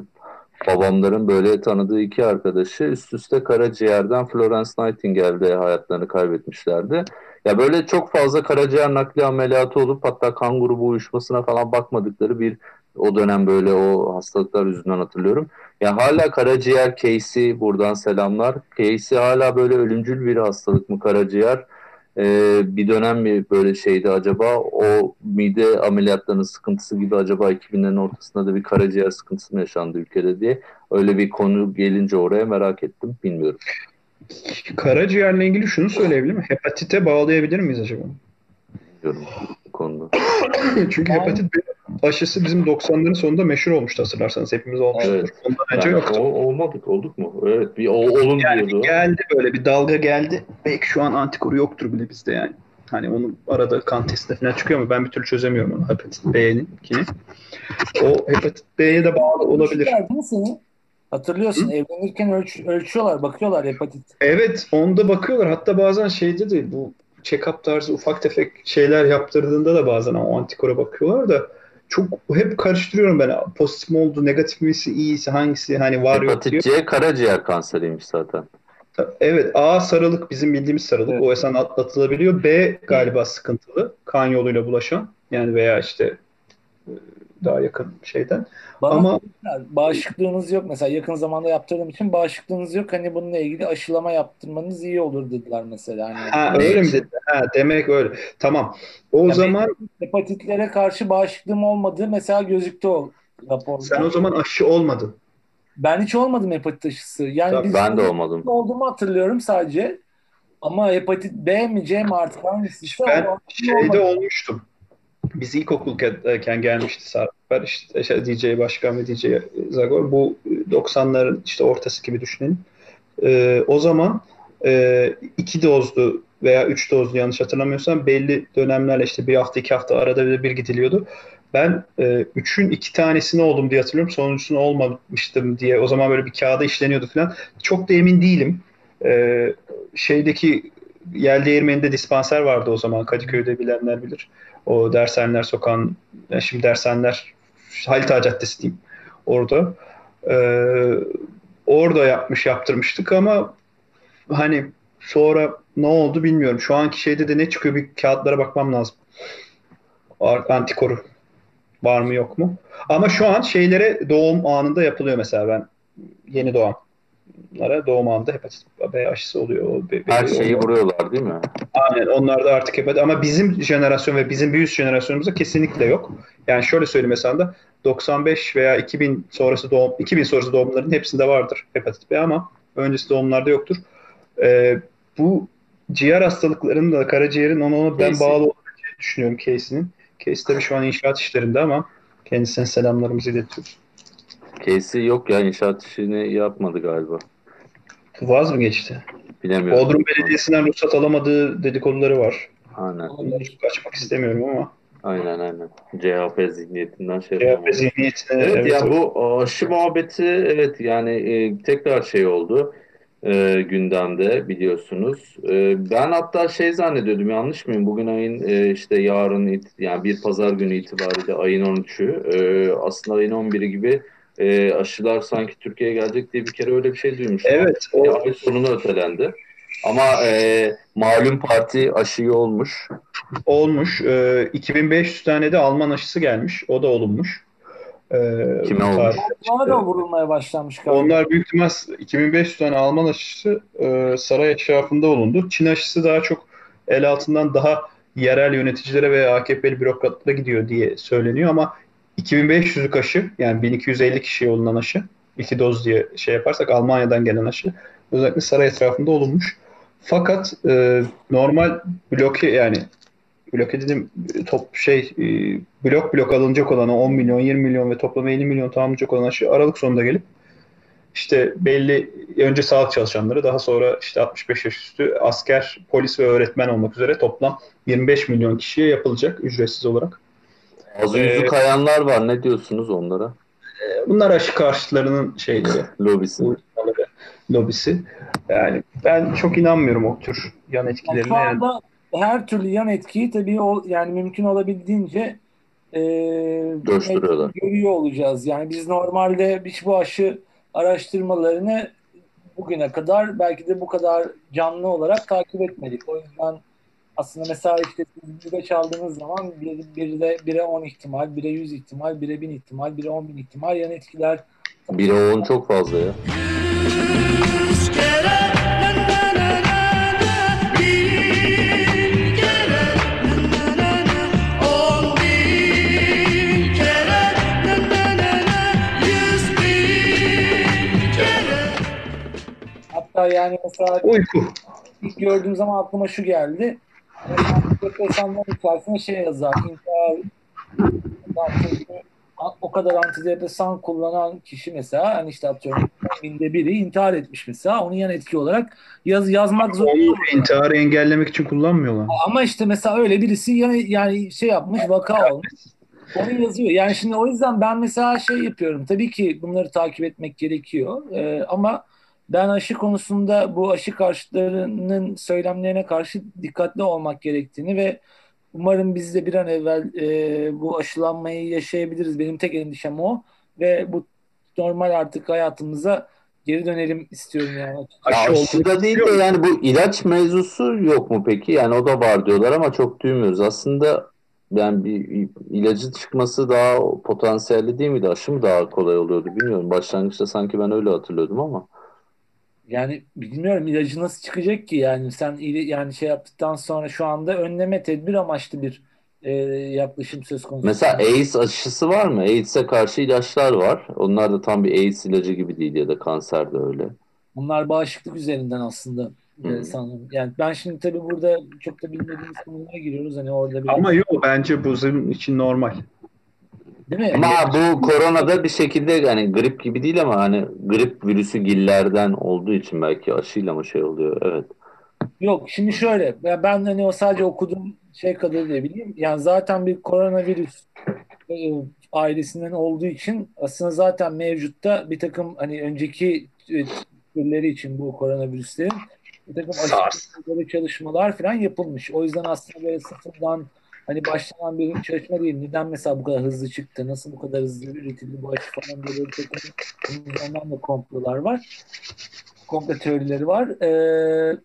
babamların böyle tanıdığı iki arkadaşı üst üste karaciğerden Florence Nightingale'de hayatlarını kaybetmişlerdi. Ya böyle çok fazla karaciğer nakli ameliyatı olup hatta kan grubu uyuşmasına falan bakmadıkları bir o dönem böyle o hastalıklar yüzünden hatırlıyorum. Ya hala karaciğer case'i buradan selamlar. Case'i hala böyle ölümcül bir hastalık mı karaciğer? Ee, bir dönem mi böyle şeydi acaba? O mide ameliyatlarının sıkıntısı gibi acaba 2000'lerin ortasında da bir karaciğer sıkıntısı mı yaşandı ülkede diye. Öyle bir konu gelince oraya merak ettim. Bilmiyorum. Karaciğerle ilgili şunu söyleyebilir miyim? Hepatite bağlayabilir miyiz acaba? Bilmiyorum bu konuda. Çünkü Ben- hepatit B aşısı bizim 90'ların sonunda meşhur olmuştu hatırlarsanız. Hepimiz olmuştur. Evet. Ondan önce Yani yoktu. o- olmadık, olduk mu? Evet, bir o, olun Yani diyordu. geldi böyle bir dalga geldi. Belki şu an antikoru yoktur bile bizde yani. Hani onun arada kan testinde falan çıkıyor mu? Ben bir türlü çözemiyorum onu hepatit B'ninkini. O hepatit B'ye de bağlı olabilir. Mi seni? Hatırlıyorsun evlenirken ölç, ölçüyorlar, bakıyorlar hepatit. Evet, onda bakıyorlar. Hatta bazen şeyde de bu check-up tarzı ufak tefek şeyler yaptırdığında da bazen o antikora bakıyorlar da çok hep karıştırıyorum ben. Pozitif mi oldu, negatif misi, iyisi, hangisi hani var yok diyor. Hepatit C karaciğer kanseriymiş zaten. Evet, A sarılık bizim bildiğimiz sarılık. Evet. O esen atlatılabiliyor. B galiba sıkıntılı. Kan yoluyla bulaşan. Yani veya işte daha yakın şeyden. Bana Ama bağışıklığınız yok. Mesela yakın zamanda yaptırdığım için bağışıklığınız yok. Hani bununla ilgili aşılama yaptırmanız iyi olur dediler mesela. Hani ha, öyle mi dedi? Ha, demek öyle. Tamam. O Ya zaman hepatitlere karşı bağışıklığım olmadığı mesela gözüktü o raporda. sen o zaman aşı olmadın. Ben hiç olmadım hepatit aşısı. Yani Tabii Ben de olmadım. olduğumu hatırlıyorum sadece. Ama hepatit B mi C mi artık hangisi Ben şeyde olmadı. olmuştum. Biz ilkokuldayken gelmişti Sarper, işte şey, DJ Başkan ve DJ Zagor. Bu 90'ların işte ortası gibi düşünelim. Ee, o zaman e, iki dozlu veya üç dozlu yanlış hatırlamıyorsam belli dönemlerle işte bir hafta iki hafta arada bir, bir gidiliyordu. Ben e, üçün iki tanesini oldum diye hatırlıyorum. Sonuncusunu olmamıştım diye. O zaman böyle bir kağıda işleniyordu falan. Çok da emin değilim. Ee, şeydeki Yel Değirmeni'nde dispanser vardı o zaman. Kadıköy'de bilenler bilir. O Dershaneler Sokağı'nın, ya şimdi Dershaneler Halit Ağa Caddesi diyeyim. Orada. Ee, orada yapmış yaptırmıştık ama hani sonra ne oldu bilmiyorum. Şu anki şeyde de ne çıkıyor bir kağıtlara bakmam lazım. Antikoru var mı yok mu? Ama şu an şeylere doğum anında yapılıyor mesela ben yeni doğanlara doğum anında hepatit B aşısı oluyor. O be- Her şeyi onlar- vuruyorlar değil mi? Aynen onlar da artık hepatit ama bizim jenerasyon ve bizim bir üst jenerasyonumuzda kesinlikle yok. Yani şöyle söyleyeyim mesela da 95 veya 2000 sonrası doğum 2000 sonrası doğumların hepsinde vardır hepatit B ama öncesi doğumlarda yoktur. Ee, bu ciğer hastalıklarının da karaciğerin ona, ona ben bağlı olabileceğini düşünüyorum Casey'nin. Casey tabii şu an inşaat işlerinde ama kendisine selamlarımızı iletiyoruz. Casey yok ya inşaat işini yapmadı galiba. Vaz mı geçti? Bilemiyorum. Bodrum Belediyesi'nden ruhsat alamadığı dedikoduları var. Aynen. Bundan çok açmak istemiyorum ama. Aynen aynen. CHP zihniyetinden şey CHP zihniyetine Evet, evet, ya bu aşı muhabbeti evet yani e, tekrar şey oldu e, gündemde biliyorsunuz. E, ben hatta şey zannediyordum yanlış mıyım? Bugün ayın e, işte yarın it- yani bir pazar günü itibariyle ayın 13'ü e, aslında ayın 11'i gibi e, aşılar sanki Türkiye'ye gelecek diye bir kere öyle bir şey duymuştum. Evet, E, o ay sonuna ötelendi. Ama e, malum parti aşıyı olmuş. olmuş. Ee, 2500 tane de Alman aşısı gelmiş. O da olunmuş. Ee, Kime olmuş? işte. da vurulmaya başlanmış galiba. Onlar büyük ihtimal 2500 tane Alman aşısı e, saray etrafında olundu. Çin aşısı daha çok el altından daha yerel yöneticilere ve AKP'li bürokratlara gidiyor diye söyleniyor ama 2500'lük aşı yani 1250 kişiye olunan aşı iki doz diye şey yaparsak Almanya'dan gelen aşı özellikle saray etrafında olunmuş. Fakat e, normal bloke yani bloke dedim top şey e, blok blok alınacak olan o 10 milyon 20 milyon ve toplam 50 milyon tamamlayacak olan aşı Aralık sonunda gelip işte belli önce sağlık çalışanları daha sonra işte 65 yaş üstü asker, polis ve öğretmen olmak üzere toplam 25 milyon kişiye yapılacak ücretsiz olarak. Ağzı yüzü Ee, kayanlar var. Ne diyorsunuz onlara? Bunlar aşı karşıtlarının şeyleri, Lobisi. uygulamaları, lobisi. Yani ben çok inanmıyorum o tür yan Yani etkilerine. şu Yani anda her türlü yan etkiyi tabii o, yani mümkün olabildiğince e, Coşturuyorlar. görüyor olacağız. Yani biz normalde hiç bu aşı araştırmalarını bugüne kadar belki de bu kadar canlı olarak takip etmedik. O yüzden aslında mesela işte bir çaldığınız zaman bir, bir de 1'e 10 ihtimal, 1'e 100 ihtimal, 1'e 1000 ihtimal, 1'e 10 bin ihtimal yan etkiler 1'e 10 çok fazla ya. Hatta yani mesela uyku. ilk gördüğüm zaman aklıma şu geldi. Antidepresanların içerisinde şey yazar. İntihar o kadar antidepresan kullanan kişi mesela hani işte atıyorum binde biri intihar etmiş mesela. Onun yan etki olarak yaz, yazmak zor. İntiharı engellemek için kullanmıyorlar. Ama işte mesela öyle birisi yani, yani şey yapmış vaka olmuş. Onu yazıyor. Yani şimdi o yüzden ben mesela şey yapıyorum. Tabii ki bunları takip etmek gerekiyor. Ee, ama ben aşı konusunda bu aşı karşıtlarının söylemlerine karşı dikkatli olmak gerektiğini ve umarım biz de bir an evvel e, bu aşılanmayı yaşayabiliriz. Benim tek endişem o ve bu normal artık hayatımıza geri dönelim istiyorum yani. Ya Aşı aşıda değil de yani bu ilaç mevzusu yok mu peki? Yani o da var diyorlar ama çok duymuyoruz. Aslında yani bir ilacı çıkması daha potansiyelli değil miydi? Aşı mı daha kolay oluyordu bilmiyorum. Başlangıçta sanki ben öyle hatırlıyordum ama. Yani bilmiyorum ilacı nasıl çıkacak ki yani sen yani şey yaptıktan sonra şu anda önleme tedbir amaçlı bir e, yaklaşım söz konusu. Mesela AIDS aşısı var mı? AIDS'e karşı ilaçlar var. Onlar da tam bir AIDS ilacı gibi değil ya da kanser de öyle. Bunlar bağışıklık üzerinden aslında e, Hmm. sanırım. Yani ben şimdi tabii burada çok da bilmediğimiz konulara giriyoruz. Hani orada bir Ama yok bence bu bizim için normal. Değil mi? Ama bu koronada bir şekilde yani grip gibi değil ama hani grip virüsü gillerden olduğu için belki aşıyla mı şey oluyor? Evet. Yok şimdi şöyle ben hani o sadece okuduğum şey kadarıyla bileyim. Yani zaten bir koronavirüs e, ailesinden olduğu için aslında zaten mevcutta bir takım hani önceki e, türleri için bu koronavirüslerin bir takım SARS. aşı çalışmalar falan yapılmış. O yüzden aslında böyle sıfırdan hani başlanan bir çalışma değil. Neden mesela bu kadar hızlı çıktı? Nasıl bu kadar hızlı üretildi bu aşı falan diye böyle takım bunun üzerinden de komplolar var. Komplo teorileri var. Ee,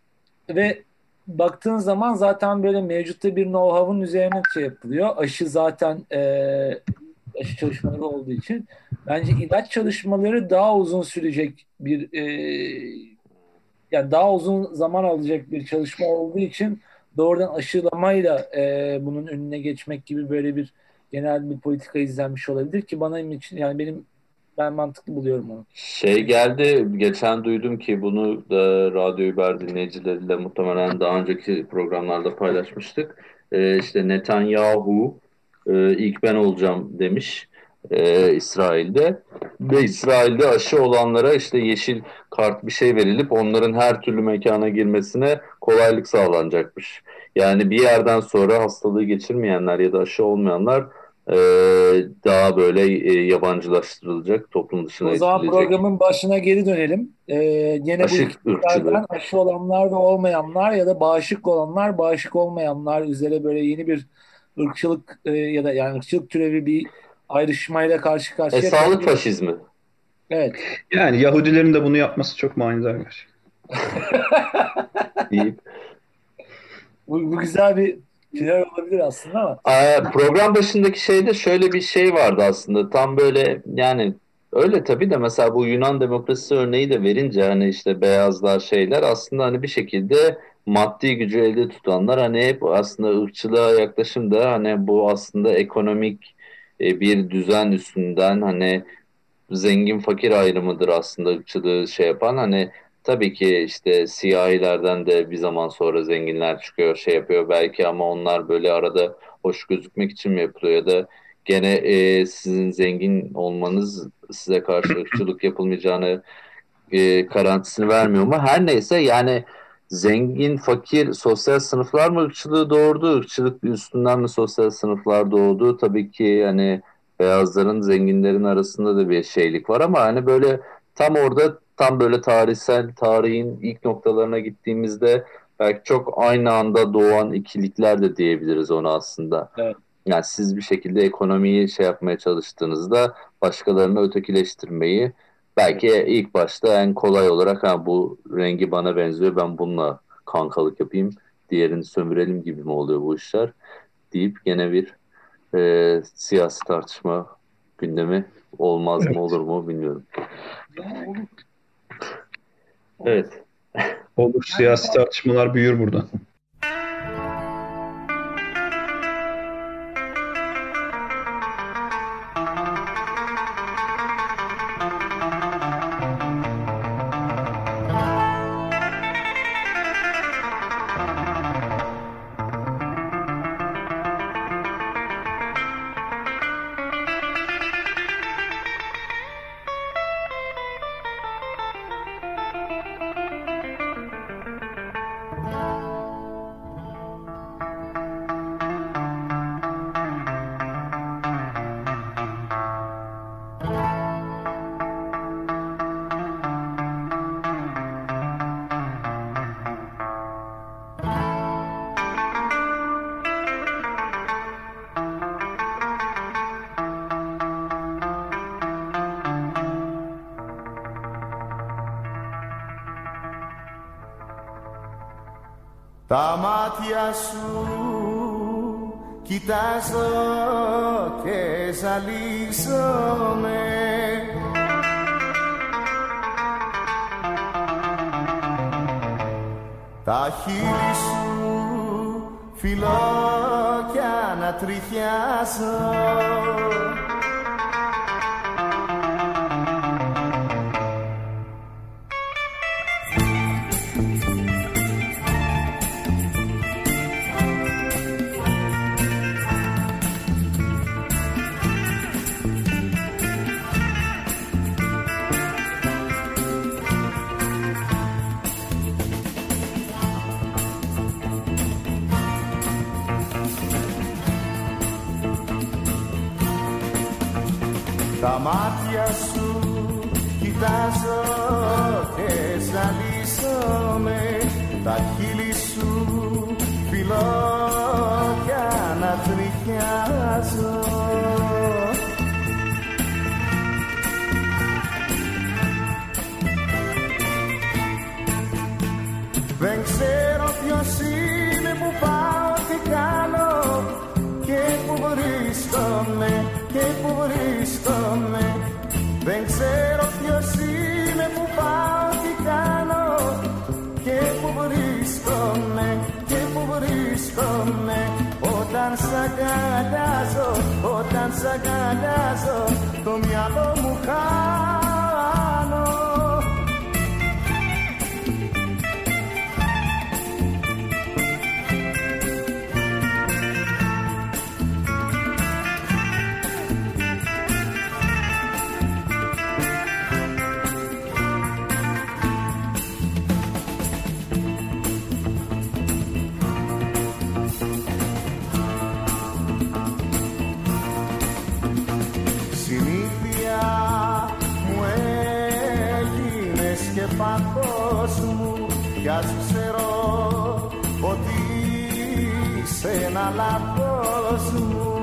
ve baktığın zaman zaten böyle mevcutta bir know-how'un üzerine şey yapılıyor. Aşı zaten e, aşı çalışmaları olduğu için bence ilaç çalışmaları daha uzun sürecek bir e, yani daha uzun zaman alacak bir çalışma olduğu için doğrudan aşılamayla e, bunun önüne geçmek gibi böyle bir genel bir politika izlenmiş olabilir ki bana için yani benim ben mantıklı buluyorum onu. Şey geldi, geçen duydum ki bunu da Radyo Über dinleyicileriyle muhtemelen daha önceki programlarda paylaşmıştık. Ee, işte Netanyahu e, ilk ben olacağım demiş e, İsrail'de. Ve İsrail'de aşı olanlara işte yeşil kart bir şey verilip onların her türlü mekana girmesine kolaylık sağlanacakmış. Yani bir yerden sonra hastalığı geçirmeyenler ya da aşı olmayanlar e, daha böyle e, yabancılaştırılacak, toplum dışına O zaman itilecek. programın başına geri dönelim. Ee, gene Aşı bu ırkçılığı. aşı olanlar ve olmayanlar ya da bağışık olanlar, bağışık olmayanlar üzere böyle yeni bir ırkçılık e, ya da yani ırkçılık türevi bir ayrışmayla karşı E, karşıya sağlık kalıyoruz. faşizmi. Evet. Yani Yahudilerin de bunu yapması çok manidar gerçekten. deyip Bu, bu güzel bir final olabilir aslında ama Aa, program başındaki şeyde şöyle bir şey vardı aslında. Tam böyle yani öyle tabii de mesela bu Yunan demokrasisi örneği de verince hani işte beyazlar şeyler aslında hani bir şekilde maddi gücü elde tutanlar hani hep aslında ırkçılığa yaklaşım da hani bu aslında ekonomik e, bir düzen üstünden hani zengin fakir ayrımıdır aslında ırkçılığı şey yapan hani tabii ki işte siyahilerden de bir zaman sonra zenginler çıkıyor şey yapıyor belki ama onlar böyle arada hoş gözükmek için mi yapılıyor ya da gene e, sizin zengin olmanız size karşı ırkçılık yapılmayacağını e, garantisini vermiyor mu? Her neyse yani zengin, fakir, sosyal sınıflar mı ırkçılığı doğurdu? Irkçılık üstünden mi sosyal sınıflar doğdu? Tabii ki hani beyazların, zenginlerin arasında da bir şeylik var ama hani böyle tam orada tam böyle tarihsel tarihin ilk noktalarına gittiğimizde belki çok aynı anda doğan ikilikler de diyebiliriz ona aslında. Evet. Yani siz bir şekilde ekonomiyi şey yapmaya çalıştığınızda başkalarını ötekileştirmeyi belki ilk başta en kolay olarak ha bu rengi bana benziyor ben bununla kankalık yapayım diğerini sömürelim gibi mi oluyor bu işler deyip gene bir e, siyasi tartışma gündemi olmaz Evet. mı olur mu bilmiyorum. Evet. Olur siyasi tartışmalar büyür buradan. Τα μάτια σου κοιτάζω και ζαλίζομαι. Τα χείλη σου φιλώ κι ανατριχιάζω αγκαλιάζω, όταν σ' αγκαλιάζω Το μυαλό μου χάνω και πάθος μου κι ας ξέρω ότι είσαι ένα λάθος μου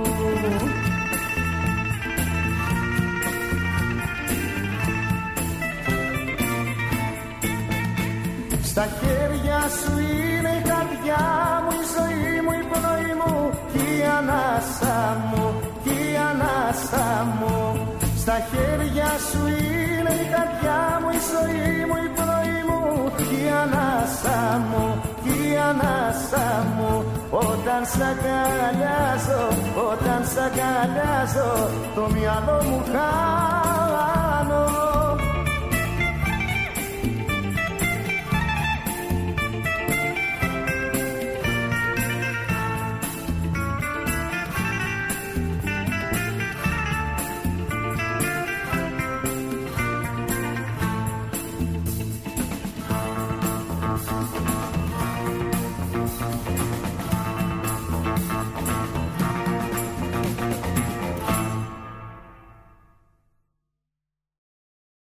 Στα χέρια σου είναι η καρδιά μου, η ζωή μου, η πνοή μου και η ανάσα μου, και η ανάσα μου. Στα χέρια σου είναι η καρδιά μου, η ζωή μου, η ανάσα μου, και η ανάσα μου. Όταν σ' αγκαλιάζω, όταν σ' αγκαλιάζω, το μυαλό μου χάνει